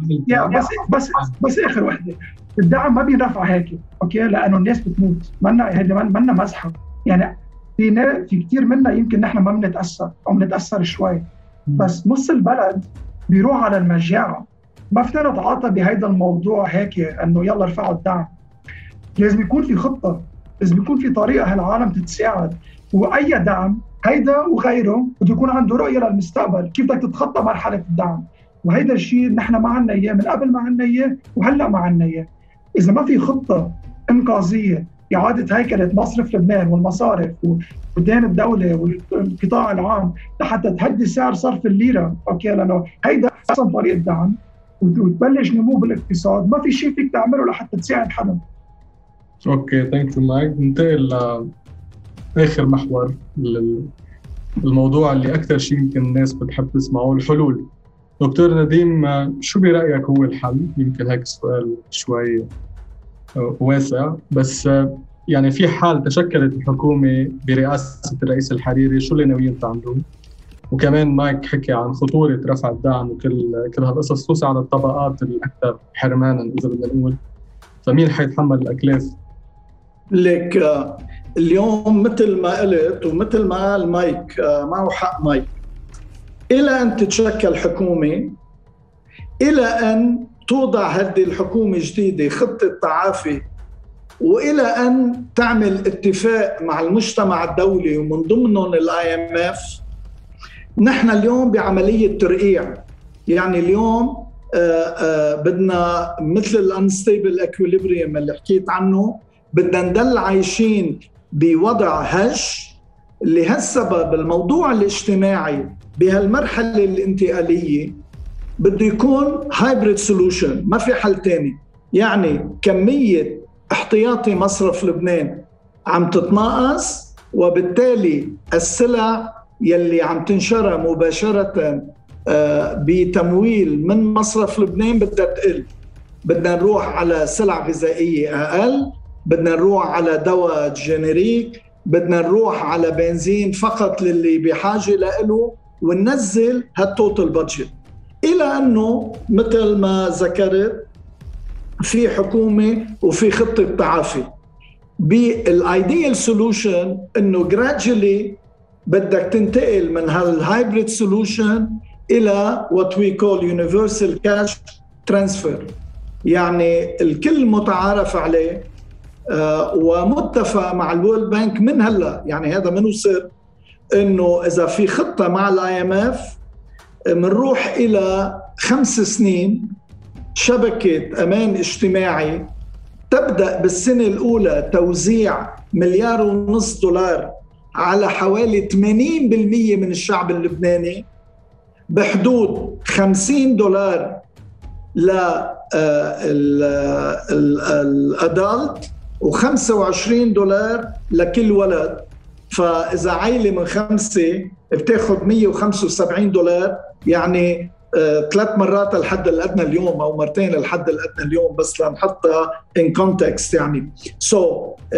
بس بس بس آخر وحدة. الدعم ما بينرفع هيك أوكي؟ لأنه الناس بتموت. منا هيدي منا مزحة. يعني في في كثير منا يمكن نحن ما بنتأثر أو بنتأثر شوي. بس نص البلد بيروح على المجاعة. ما فينا نتعاطى بهذا الموضوع هيك إنه يلا ارفعوا الدعم. لازم يكون في خطة. لازم يكون في طريقة هالعالم تتساعد. وأي دعم هيدا وغيره بده يكون عنده رؤية للمستقبل كيف بدك تتخطى مرحلة الدعم؟ وهيدا الشيء نحن ما عندنا إياه من قبل ما عندنا إياه وهلأ ما عندنا إياه. إذا ما في خطة إنقاذية إعادة هيكلة مصرف لبنان والمصارف ودين الدولة والقطاع العام لحتى تهدي سعر صرف الليرة أوكي؟ لأنه هيدا احسن طريقة دعم. وتبلش نمو بالاقتصاد. ما في شيء فيك تعمله لحتى تساعد حدا. okay thank you مايك ننتقل لاخر محور الموضوع اللي أكثر شيء يمكن الناس بتحب تسمعه الحلول. دكتور نديم شو برأيك هو الحل؟ يمكن هيك سؤال شوي واسع. بس يعني في حال تشكلت الحكومة برئاسة الرئيس الحريري شو اللي ناويين تعملوه وكمان مايك حكي عن خطورة رفع الدعم وكل كل هالقصص خصوصا على الطبقات الأكثر حرمانا إذا بدنا نقول. فمين حيتحمل الأكلاف؟ لك اليوم مثل ما قلت ومثل ما قال مايك معه حق مايك. إلى أن تتشكل حكومة إلى أن توضع هذه الحكومة الجديدة خطة تعافي وإلى أن تعمل اتفاق مع المجتمع الدولي ومن ضمنهم ال IMF نحن اليوم بعملية ترقيع. يعني اليوم آه، آه، بدنا مثل ال unstable equilibrium اللي حكيت عنه بدنا نضل عايشين بوضع هش لهالسبب الموضوع الاجتماعي بهالمرحلة الانتقالية بده يكون hybrid solution ما في حل تاني. يعني كمية احتياطي مصرف لبنان عم تتناقص وبالتالي السلع يلي عم تنشرى مباشرة آه، بتمويل من مصرف لبنان بدها تقل. بدنا نروح على سلع غذائية أقل. بدنا نروح على دواء generic بدنا نروح على بنزين فقط للي بحاجة له وننزل هال total budget إلى أنه مثل ما ذكرت في حكومة وفي خطة تعافي. بال ideal solution إنه gradually بدك تنتقل من هال hybrid solution إلى what we call universal cash transfer يعني الكل متعارف عليه. ومتفق مع ال World Bank من هلا. يعني هذا منه سر إنه إذا في خطة مع ال IMF بنروح إلى خمس سنين شبكة أمان اجتماعي تبدأ بالسنة الأولى توزيع مليار ونص دولار على حوالي 80% من الشعب اللبناني بحدود 50 دولار ل الادلت و25 دولار لكل ولد. فإذا عائله من خمسة بتاخذ 175 دولار يعني آه، ثلاث مرات الحد الأدنى اليوم أو مرتين الحد الأدنى اليوم بس لنحطها in context يعني. so so, uh,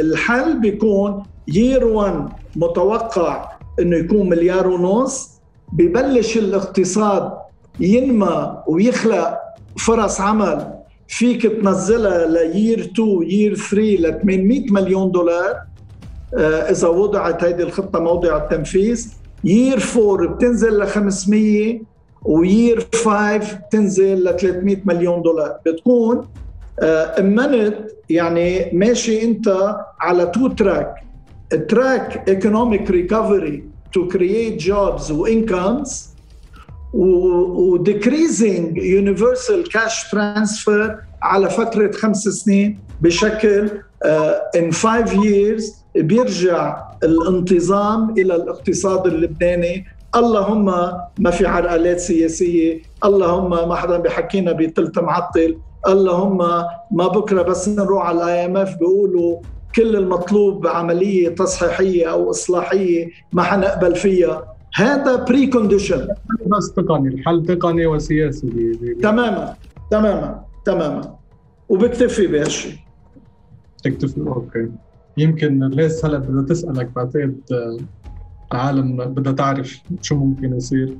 الحل بيكون year 1 متوقع إنه يكون مليار ونص. ببلش الاقتصاد ينمى ويخلق فرص عمل فيك تنزلها ل year 2 year 3 ل 800 مليون دولار. آه، إذا وضعت هذه الخطة موضع التنفيذ. year 4 بتنزل ل 500 و year 5 بتنزل ل 300 مليون دولار. بتكون امنت آه، يعني ماشي أنت على two track track economic recovery to create jobs و incomes و decreasing universal cash transfer على فترة خمس سنين بشكل in five years بيرجع الانتظام إلى الاقتصاد اللبناني. اللهم ما في عرقلات سياسية اللهم ما حدا بيحكينا بثلث معطل اللهم ما بكرة بس نروح على ال IMF بيقولوا كل المطلوب عملية تصحيحية أو إصلاحية ما حنقبل فيها. هذا precondition بس تقني الحل تقني وسياسي. تماما تماما تماما. وبكتفي بهالشيء تكتفي okay. يمكن ليس هلا بدها تسألك بعتقد آه، بدها تعرف شو ممكن يصير.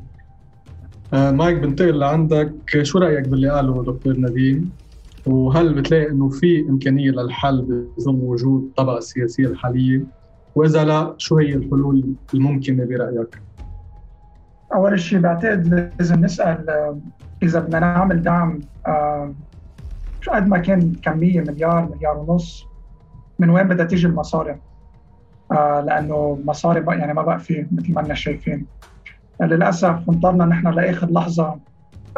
آه، مايك بنتقل لعندك. شو رأيك باللي قاله دكتور نديم وهل بتلاقي إنه في إمكانية للحل بظل وجود الطبقه السياسيه الحالية؟ وإذا لا شو هي الحلول الممكنة برأيك؟ أول شيء بعتقد لازم نسأل آه، إذا بدنا نعمل دعم آه، شو قد ما كان كمية مليار مليار ونص من وين بدها تيجي المصاري؟ آه، لأنه مصاري يعني ما بقى في مثل ما إحنا شايفين للأسف انطرنا نحن لآخر لحظة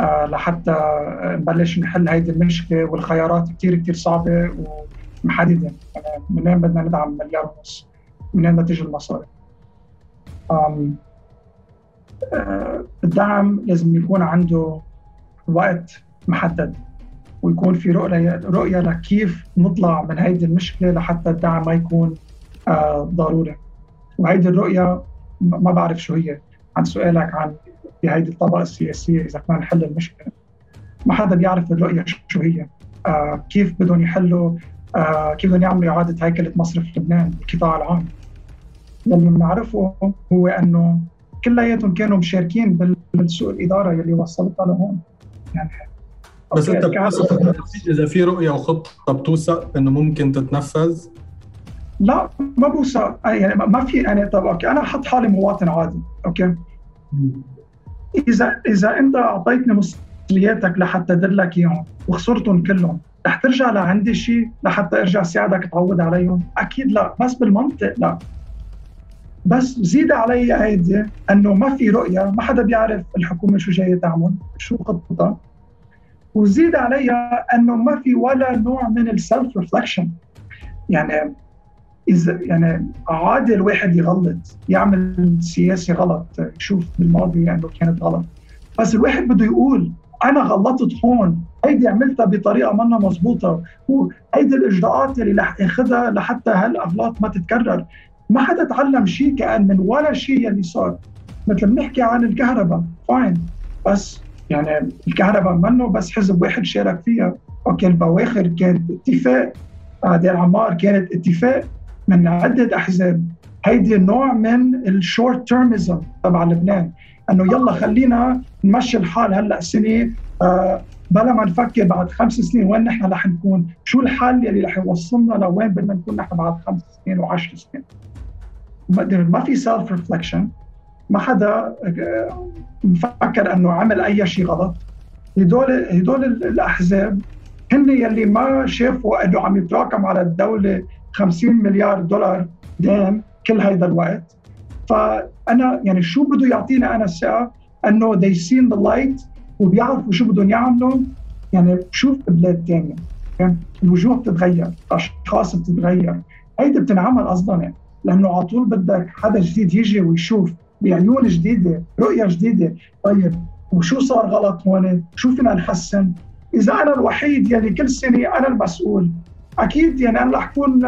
لحتى نبلش نحل هيدي المشكلة والخيارات كثير كثير صعبة ومحددة يعني منين بدنا ندعم مليار ونص؟ منين بدها تيجي المصاري؟ الدعم لازم يكون عنده وقت محدد ويكون في رؤية رؤية لكيف نطلع من هيدي المشكلة لحتى الدعم ما يكون آه، ضروري. وهيدي الرؤية ما بعرف شو هي. عن سؤالك عن بهيدي الطبقة السياسية إذا كنا نحل المشكلة. ما حدا بيعرف الرؤية شو هي. آه، كيف بدهم يحلوا آه، كيف بدهم يعملوا إعادة هيكلة مصرف لبنان القطاع العام. اللي بنعرفه هو أنه كلياتهم كانوا مشاركين بالسوء الإدارة اللي وصلتها لهون. يعني بس أنت إذا في رؤية وخطة بتوثق إنه ممكن تتنفذ؟ لا ما بوثق. يعني ما في يعني طب okay أنا حط حالي مواطن عادي. okay؟ اذا إذا أنت أعطيتني مصرياتك لحتى ادرلك إياهم وخسرتهم كلهم رح ترجع لعندي شيء لحتى أرجع ساعدك تعود عليهم؟ أكيد لا. بس بالمنطق لا. بس زيد علي هيدي انه ما في رؤية ما حدا بيعرف الحكومة شو جاية تعمل شو خطتها وزيد عليها انه ما في ولا نوع من السلف ريفلكشن يعني اذا يعني عادي الواحد يغلط يعمل سياسي غلط يشوف بالماضي انه يعني كانت غلط. بس الواحد بده يقول أنا غلطت هون هيدي عملتها بطريقة منا مضبوطه وهيدي الإجراءات اللي رح اخذها لحتى هالأغلاط ما تتكرر. ما حدا تعلم شيء كأن من ولا شيء اللي صار. مثل بنحكي عن الكهرباء fine بس يعني الكهرباء منه بس حزب واحد شارك فيها. okay البواخر كانت اتفاق بعد العمار كانت اتفاق من عدة أحزاب. هيدي نوع من ال short-termism تبع لبنان إنه يلا خلينا نمشي الحال هلأ سنة آه بلا ما نفكر بعد خمس سنين وين نحن رح نكون، شو الحل يلي رح يوصلنا لوين بدنا نكون نحن بعد خمس سنين وعشر سنين. ما في self reflection ما حدا آه، مفكر إنه عمل أي شيء غلط. هدول هدول الأحزاب هن يلي ما شافوا إنه عم يتراكم على الدولة 50 مليار دولار دين كل هيدا الوقت. فأنا يعني شو بده يعطينا أنا الثقة؟ إنه they seen the light وبيعرفوا شو بدهم يعملوا. يعني بشوف بلاد ثانية يعني الوجوه بتتغير الأشخاص بتتغير. هيدي بتنعمل أصلا لأنه على طول بدك حدا جديد يجي ويشوف بعيون جديدة رؤية جديدة. طيب وشو صار غلط هون؟ شو فينا نحسن؟ إذا أنا الوحيد يعني كل سنة أنا المسؤول. أكيد يعني أنا رح أكون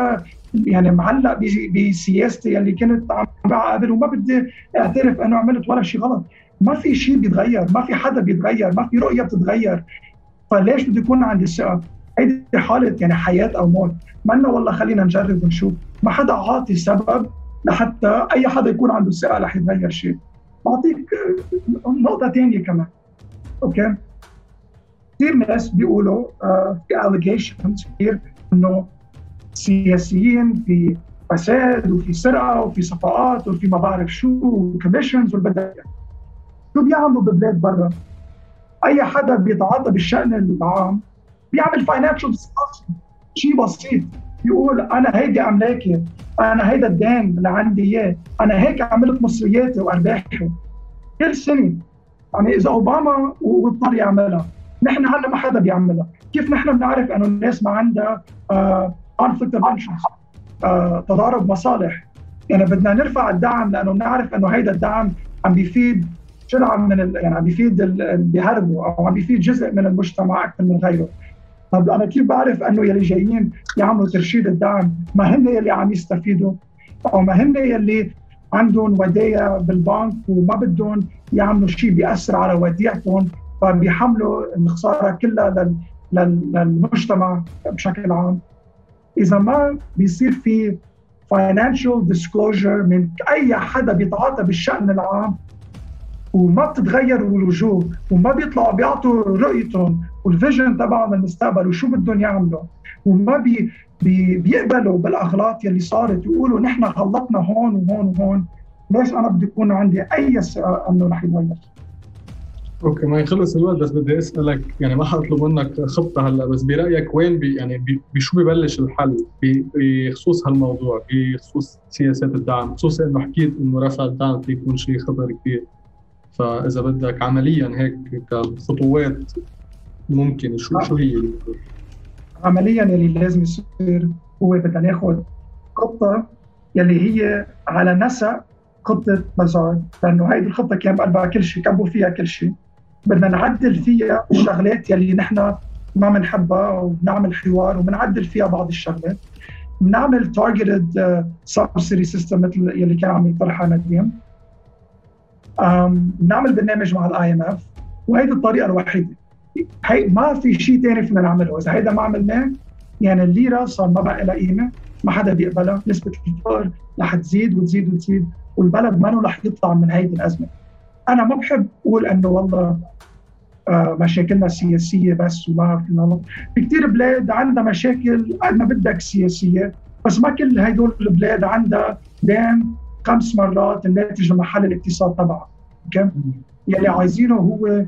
يعني معلق بسياستي اللي كنت عم قبل وما بدي أعترف أنه عملت ولا شيء غلط. ما في شيء بيتغير ما في حدا بيتغير ما في رؤية بتتغير. فليش بده يكون عندي الثقه هيدي حالة يعني حياة أو موت. ما والله خلينا نجرب ونشوف. ما حدا عاطي سبب لحتى أي حدا يكون عنده ثقه رح يتغير شيء. بعطيك نقطة ثانية كمان. أوكي؟ كثير ناس بيقولوا آه، في allegations كثير إنه سياسيين في فساد وفي سرقة وفي صفقات وفي ما بعرف شو و commissions والبداية. شو بيعملوا ببلاد برا؟ أي حدا بيتعاطى بالشأن العام بيعمل financial شيء بسيط. بيقول أنا هيدي أملاكي أنا هيدا الدين اللي عندي إياه أنا هيك عملت مصرياتي وأرباحي. كل سنة يعني إذا أوباما واضطر يعملها. نحن هلا ما حدا بيعملها. كيف نحن بنعرف إنه الناس ما عندها conflict of interest تضارب مصالح؟ يعني بدنا نرفع الدعم لأنه بنعرف إنه هيدا الدعم عم بيفيد شرعه من ال... يعني عم بيفيد اللي بيهربوا أو عم بيفيد جزء من المجتمع أكثر من غيره. طب أنا كيف بعرف أنه يلي جايين يعملوا ترشيد الدعم؟ ما هن يلي عم يستفيدوا؟ أو ما هن يلي عندهم ودايع بالبنك وما بدهم يعملوا شيء بياثر على وديعتهم فبيحملوا الخساره كلها للمجتمع بشكل عام. إذا ما بيصير في financial disclosure من أي حدا بيتعاطى بالشأن العام وما بتتغير الوجوه وما بيطلعوا بيعطوا رؤيتهم والفيجن تبعهم للمستقبل وشو بدهم يعملوا؟ وما بي بي بيقبلوا بالاغلاط يلي صارت يقولوا نحن غلطنا هون وهون وهون. ليش أنا بدي يكون عندي أي ثقه إنه رح يتغير okay ما يخلص الوقت بس بدي أسألك يعني ما حطلب منك خطة هلأ بس برأيك وين بي يعني بشو ببلش الحل؟ بخصوص هالموضوع بخصوص سياسات الدعم خصوصا إنه حكيت إنه رفع الدعم في يكون شيء خطر كثير فإذا بدك عمليا هيك كخطوات ممكن شو شو هي؟ عمليا اللي لازم يصير هو بدنا ناخذ خطة يلي هي على نسق خطة لازار لأنه هيدي الخطة كان بقلبها كل شيء كبوا فيها كل شيء بدنا نعدل فيها الشغلات يلي نحن ما بنحبها وبنعمل حوار وبنعدل فيها بعض الشغلات. بنعمل targeted subsidy system مثل يلي كان عم يطرحها نديم. بنعمل برنامج مع ال IMF وهيدي الطريقة الوحيدة. هي ما في شيء ثاني فينا نعمله. إذا هيدا ما عملناه يعني الليرة صار ما بقى لها قيمة ما حدا بيقبلها. نسبة الفقر رح تزيد وتزيد وتزيد والبلد ما رح يطلع من هيدي الأزمة. أنا ما بحب أقول إنه والله آه، مشاكلنا سياسية بس وما فينا في كثير بلاد عندها مشاكل قد ما بدك سياسية بس ما كل هدول البلاد عندها دين خمس مرات الناتج المحلي الاقتصاد تبعها okay؟ يلي عايزينه هو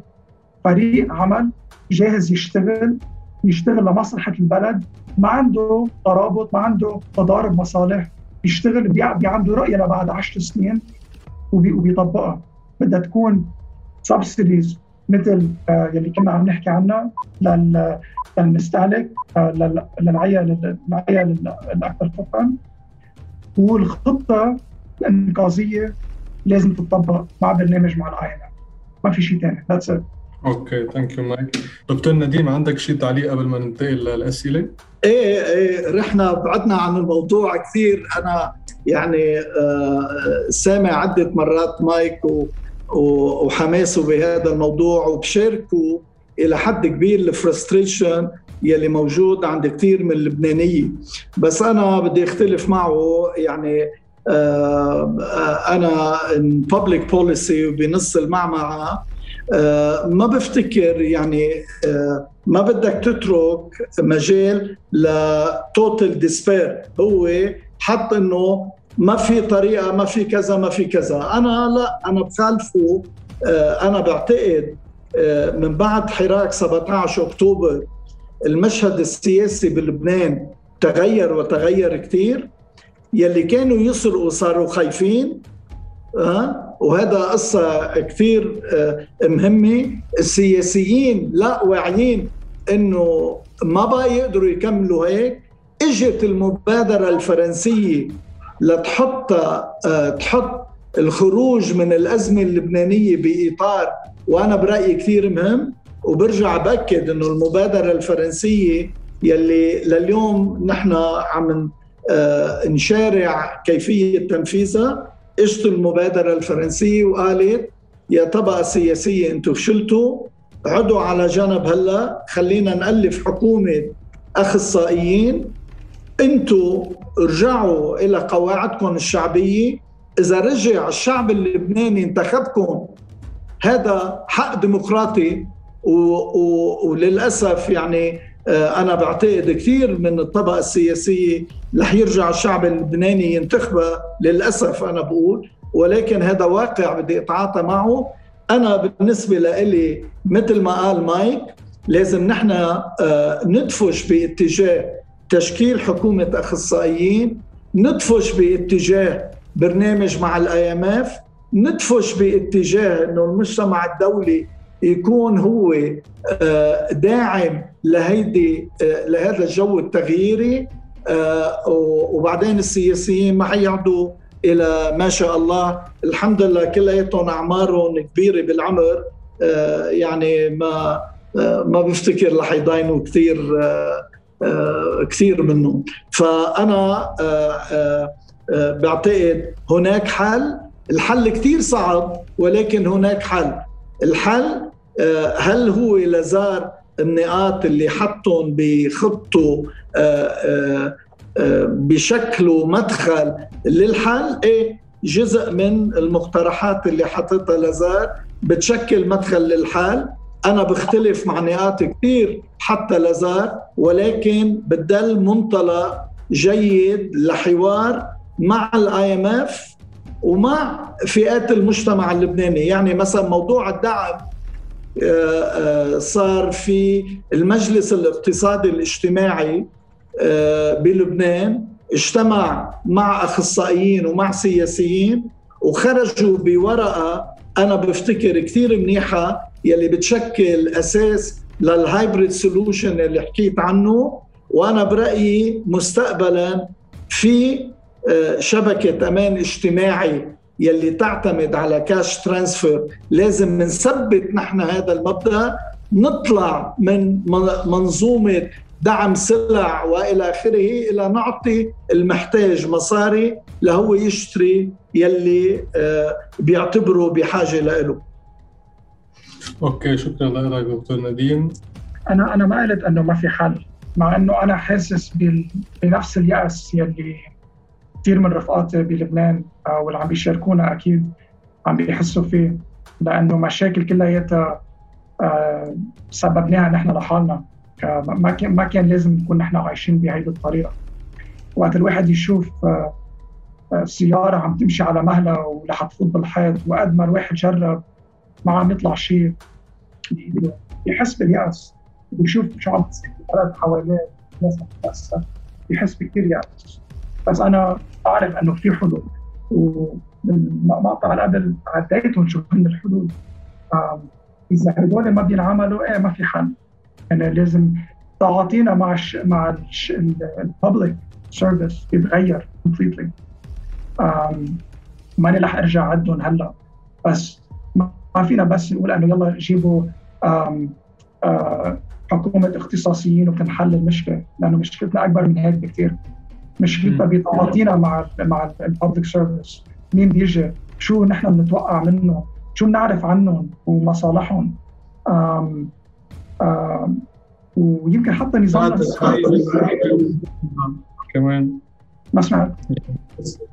فريق عمل جاهز يشتغل يشتغل لمصلحة البلد ما عنده ترابط ما عنده تضارب مصالح بيشتغل بي عنده رؤية لبعد 10 سنين وبيطبقها. بدها تكون subsidies مثل آه، يلي كنا عم نحكي عنها للمستهلك آه، للعيال العيال الاكثر فقرا والخطة الانقاذيه لازم تطبق مع برنامج مع ال IMF ما في شيء ثاني that's it okay thank you مايك دكتور نديم عندك شيء تعليق قبل ما ننتقل للأسئلة؟ إيه إيه رحنا بعدنا عن الموضوع كثير. أنا يعني آه سامع عدة مرات مايك و وحماسه بهذا الموضوع وبشاركوا إلى حد كبير الفرستريشن يلي موجود عند كثير من اللبنانيه بس أنا بدي أختلف معه يعني آه أنا public policy وبنص المعمعة آه ما بفتكر يعني آه ما بدك تترك مجال ل total despair هو حط إنه ما في طريقة ما في كذا ما في كذا. أنا لا أنا بخالفه أنا بعتقد من بعد حراك 17 أكتوبر المشهد السياسي بلبنان تغير وتغير كثير يلي كانوا يسرقوا صاروا خايفين أه؟ وهذا قصة كثير آه، مهمة السياسيين لا واعيين إنه ما بقى يقدروا يكملوا هيك إجت المبادرة الفرنسية لتحط آه، تحط الخروج من الأزمة اللبنانية بإطار وأنا برأيي كثير مهم وبرجع بأكد إنه المبادرة الفرنسية يلي لليوم نحن عم نشارع كيفية تنفيذها. اجت المبادرة الفرنسية وقالت يا طبقة سياسية أنتم فشلتوا عدوا على جنب هلا خلينا نألف حكومة أخصائيين. أنتم رجعوا إلى قواعدكم الشعبية. إذا رجع الشعب اللبناني انتخبكم هذا حق ديمقراطي. و... و... وللأسف يعني آه، أنا بعتقد كثير من الطبقة السياسية رح يرجع الشعب اللبناني ينتخبها للأسف أنا بقول ولكن هذا واقع بدي أتعاطى معه. أنا بالنسبة لإلي مثل ما قال مايك لازم نحن آه، ندفش باتجاه تشكيل حكومة أخصائيين ندفش باتجاه برنامج مع ال IMF ندفش باتجاه إنه المجتمع الدولي يكون هو آه، داعم لهيدي آه، لهذا الجو التغييري. وبعدين السياسيين ما حيعدوا إلى ما شاء الله. الحمد لله كلياتهم أعمارهم كبيرة بالعمر. يعني ما ما بفتكر رح يضاينوا كثير آه، كثير منهم. فأنا آه، آه، بعتقد هناك حل. الحل كثير صعب ولكن هناك حل. الحل هل هو لزار النقاط اللي حطهم بخطه بشكله مدخل للحل. إيه؟ جزء من المقترحات اللي حطتها لزار بتشكل مدخل للحل. أنا بختلف مع نقاط كثير حتى لازار ولكن بدل منطلق جيد لحوار مع ال IMF ومع فئات المجتمع اللبناني. يعني مثلا موضوع الدعم آه، آه، صار في المجلس الاقتصادي الاجتماعي آه، بلبنان اجتمع مع أخصائيين ومع سياسيين وخرجوا بورقة أنا بفتكر كثير منيحة يلي بتشكل أساس لل hybrid solution اللي حكيت عنه وأنا برأيي مستقبلا في آه، شبكة أمان اجتماعي يلي تعتمد على cash transfer لازم نثبت نحن هذا المبدأ نطلع من منظومة دعم سلع وإلى آخره إلى نعطي المحتاج مصاري لهو يشتري يلي آه، بيعتبره بحاجة له أوكي شكرا لك دكتور نديم أنا أنا ما قلت إنه ما في حل مع إنه أنا حاسس بنفس اليأس يلي كثير من رفقاتي بلبنان واللي عم بيشاركونا أكيد عم بيحسوا فيه لأنه مشاكل كلياتها آه، سببناها نحن لحالنا. ما كان ما كان لازم نكون نحن عايشين بهيدي الطريقة. وقت الواحد يشوف آه، آه، سيارة عم تمشي على مهلها ورح تفوت بالحيط وقد ما الواحد جرب ما عم يطلع شيء يحس باليأس. ويشوف شو عم تصير بالبلد حواليه ناس عم تتأثر يحس بكثير يأس. بس أنا أعرف إنه في وبالمقطع اللي قبل عديتهم شو هن الحلول إذا هدول ما بينعملوا إيه ما في حل. يعني لازم تعاطينا مع الش... مع ال public service يتغير completely ماني رح ارجع عدهم هلأ. بس ما فينا بس نقول إنه يلا جيبوا آم حكومة اختصاصيين وبتنحل المشكلة لأنه مشكلتنا أكبر من هيك بكثير مشكلتنا بتعاطينا مع ال مع ال public service مين بيجي؟ شو نحن بنتوقع منه؟ شو بنعرف عنهم ومصالحهم؟ آم آم ويمكن حتى نظام كمان. ما سمعت.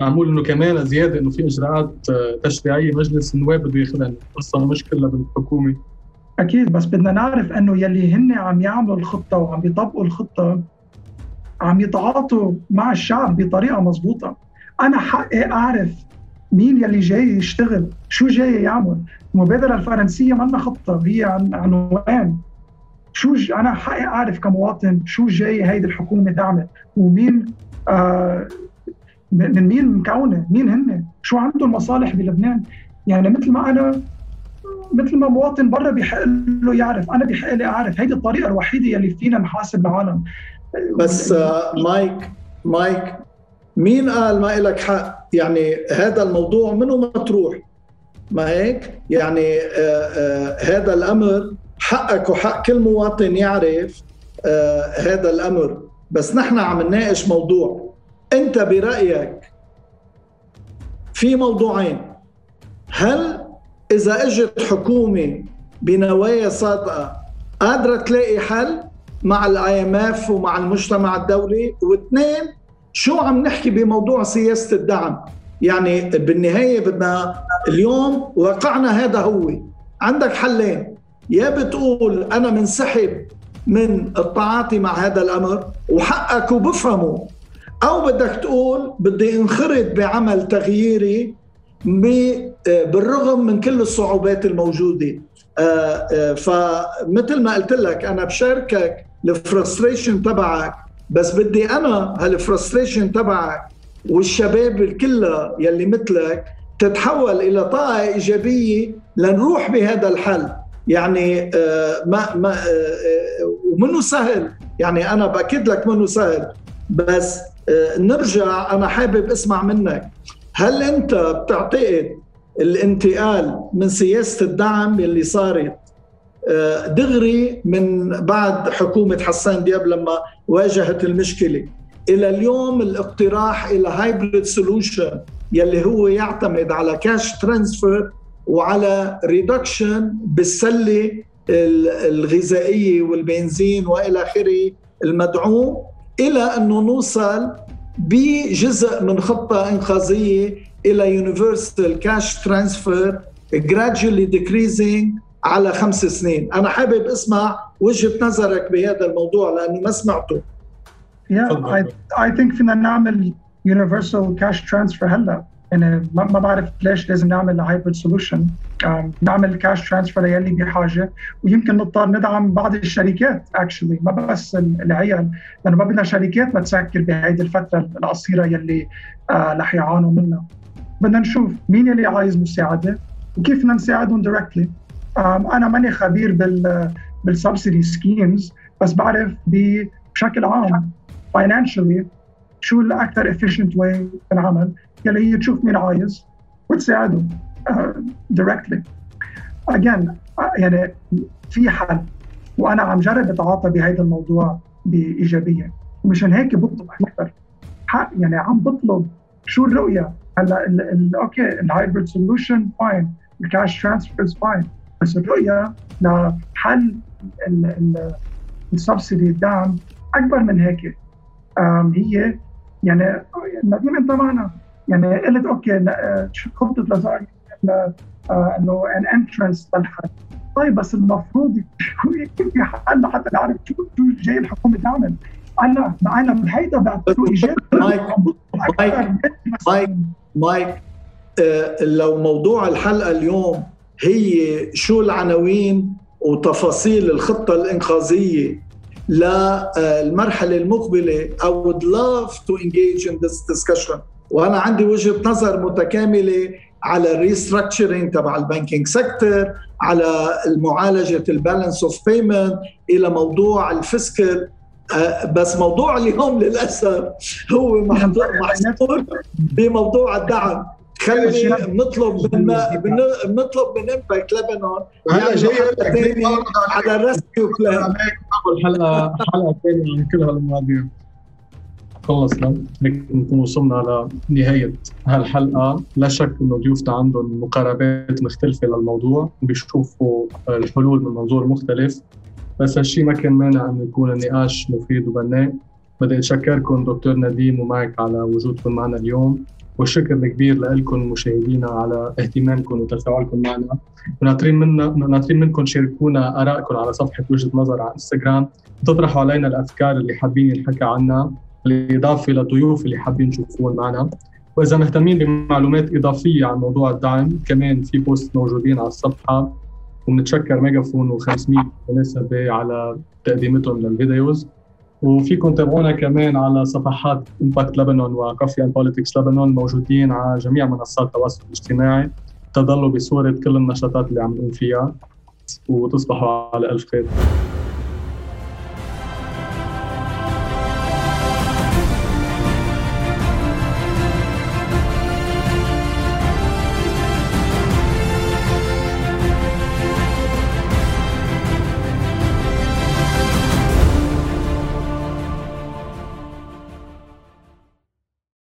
معمول إنه كمان زيادة إنه في إجراءات تشريعية مجلس النواب بده ياخذها القصة مش كلها بالحكومة. أكيد بس بدنا نعرف إنه يلي هن عم يعملوا الخطة وعم يطبقوا الخطة عم يتعاطوا مع الشعب بطريقة مضبوطه أنا حقي أعرف مين يلي جاي يشتغل شو جاي يعمل. المبادرة الفرنسية منا خطة هي عن عنوان شو ج... أنا حقي أعرف كمواطن شو جاي هيدي الحكومة تعمل ومين آه من مين مكونة مين هن شو عندهم مصالح بلبنان. يعني مثل ما أنا مثل ما مواطن برا بيحق له يعرف أنا بيحق لي أعرف. هيدي الطريقة الوحيدة يلي فينا نحاسب العالم بس آه مايك مايك مين قال ما لك حق؟ يعني هذا الموضوع منه مطروح؟ ما هيك؟ يعني آه آه هذا الأمر حقك وحق كل مواطن يعرف هذا الأمر. بس نحن عم نناقش موضوع. أنت برأيك في موضوعين. هل إذا إجت حكومة بنوايا صادقه قادرة تلاقي حل مع ال IMF ومع المجتمع الدولي؟ واثنين شو عم نحكي بموضوع سياسة الدعم؟ يعني بالنهاية بدنا اليوم وقعنا هذا هو. عندك حلين. يا بتقول أنا منسحب من التعاطي مع هذا الأمر وحقك وبفهمه. أو بدك تقول بدي انخرط بعمل تغييري بالرغم من كل الصعوبات الموجودة. فمثل ما قلت لك أنا بشاركك الفرستريشن تبعك بس بدي أنا هالفرستريشن تبعك والشباب الكلها يلي مثلك تتحول إلى طاقة إيجابية لنروح بهذا الحل. يعني ما ما ومنه سهل؟ يعني أنا بأكد لك منه سهل. بس نرجع أنا حابب أسمع منك. هل أنت بتعتقد الانتقال من سياسة الدعم اللي صارت دغري من بعد حكومة حسان دياب لما واجهت المشكلة إلى اليوم الاقتراح إلى hybrid solution يلي هو يعتمد على cash transfer وعلى reduction بالسلة الغذائية والبنزين وإلى آخره المدعوم إلى أنه نوصل بجزء من خطة إنقاذية إلى universal cash transfer gradually decreasing على خمس سنين. أنا حابب أسمع وجهة نظرك بهذا الموضوع لأني ما سمعته. Yeah I, I think فينا نعمل universal cash transfer هلأ. يعني ما بعرف ليش لازم نعمل hybrid solution نعمل cash transfer للي بحاجة ويمكن نضطر ندعم بعض الشركات actually ما بس العيال لأنه ما بدنا شركات ما تسكر بهيدي الفترة القصيرة يلي آه رح يعانوا منها. بدنا نشوف مين اللي عايز مساعدة وكيف بدنا نساعدهم directly أنا ماني خبير بال بال subsidy schemes بس بعرف بشكل عام financially شو الأكثر efficient way تنعمل يلي هي تشوف مين عايز وتساعده directly uh, again uh, يعني في حل. وأنا عم جرب أتعاطى بهذا الموضوع بإيجابية. ومشان هيك بطلب أكثر حق يعني عم بطلب شو الرؤية؟ هلا okay ال hybrid solution fine ال cash transfers fine بس الرؤية لحل ال subsidy الدعم أكبر من هيك. هي يعني نديم انت معنا يعني قلت okay خطه لزار إنه an entrance للحل طيب بس المفروض يكون في حل لحتى نعرف شو شو جاي الحكومة تعمل. أنا معنا بهيدا بعتبره إيجابي. مايك مايك مايك مايك لو موضوع الحلقة اليوم هي شو العناوين وتفاصيل الخطة الإنقاذية للمرحله المقبلة I would love to engage in this discussion. وأنا عندي وجهة نظر متكاملة على ال restructuring تبع ال banking sector على معالجه ال balance of payment إلى موضوع ال fiscal آه، بس موضوع اليوم للأسف هو محصور بموضوع الدعم. خلي نطلب من نطلب من امباكت لبنان هلا جاي على ال rescue plan حلقه حلقه ثانية عن كل هالمواضيع. خلصنا نكون وصلنا لنهاية هالحلقة. لا شك إنه ضيوفنا عندهم مقاربات مختلفة للموضوع بيشوفوا الحلول من منظور مختلف. بس هالشيء ما كان مانع إنه يكون النقاش مفيد وبناء. بدي أتشكركم دكتور نديم ومعك على وجودكم معنا اليوم. والشكر الكبير لكم مشاهدينا على اهتمامكم وتفاعلكم معنا. وناطرين منا ناطرين منكم شاركونا آرائكم على صفحة وجهة نظر على إنستغرام. تطرحوا علينا الأفكار اللي حابين ينحكى عنها. بالاضافه للضيوف اللي حابين تشوفون معنا. وإذا مهتمين بمعلومات إضافية عن موضوع الدعم كمان في posts موجودين على الصفحة وبنتشكر ميجافون و500 مناسبة على تقديمتهم لل videos. وفيكم تابعونا كمان على صفحات امباكت لبنان و Coffee and Politics لبنان موجودين على جميع منصات التواصل الاجتماعي. تضلوا بصورة كل النشاطات اللي عم نقوم فيها. وتصبحوا على ألف خير.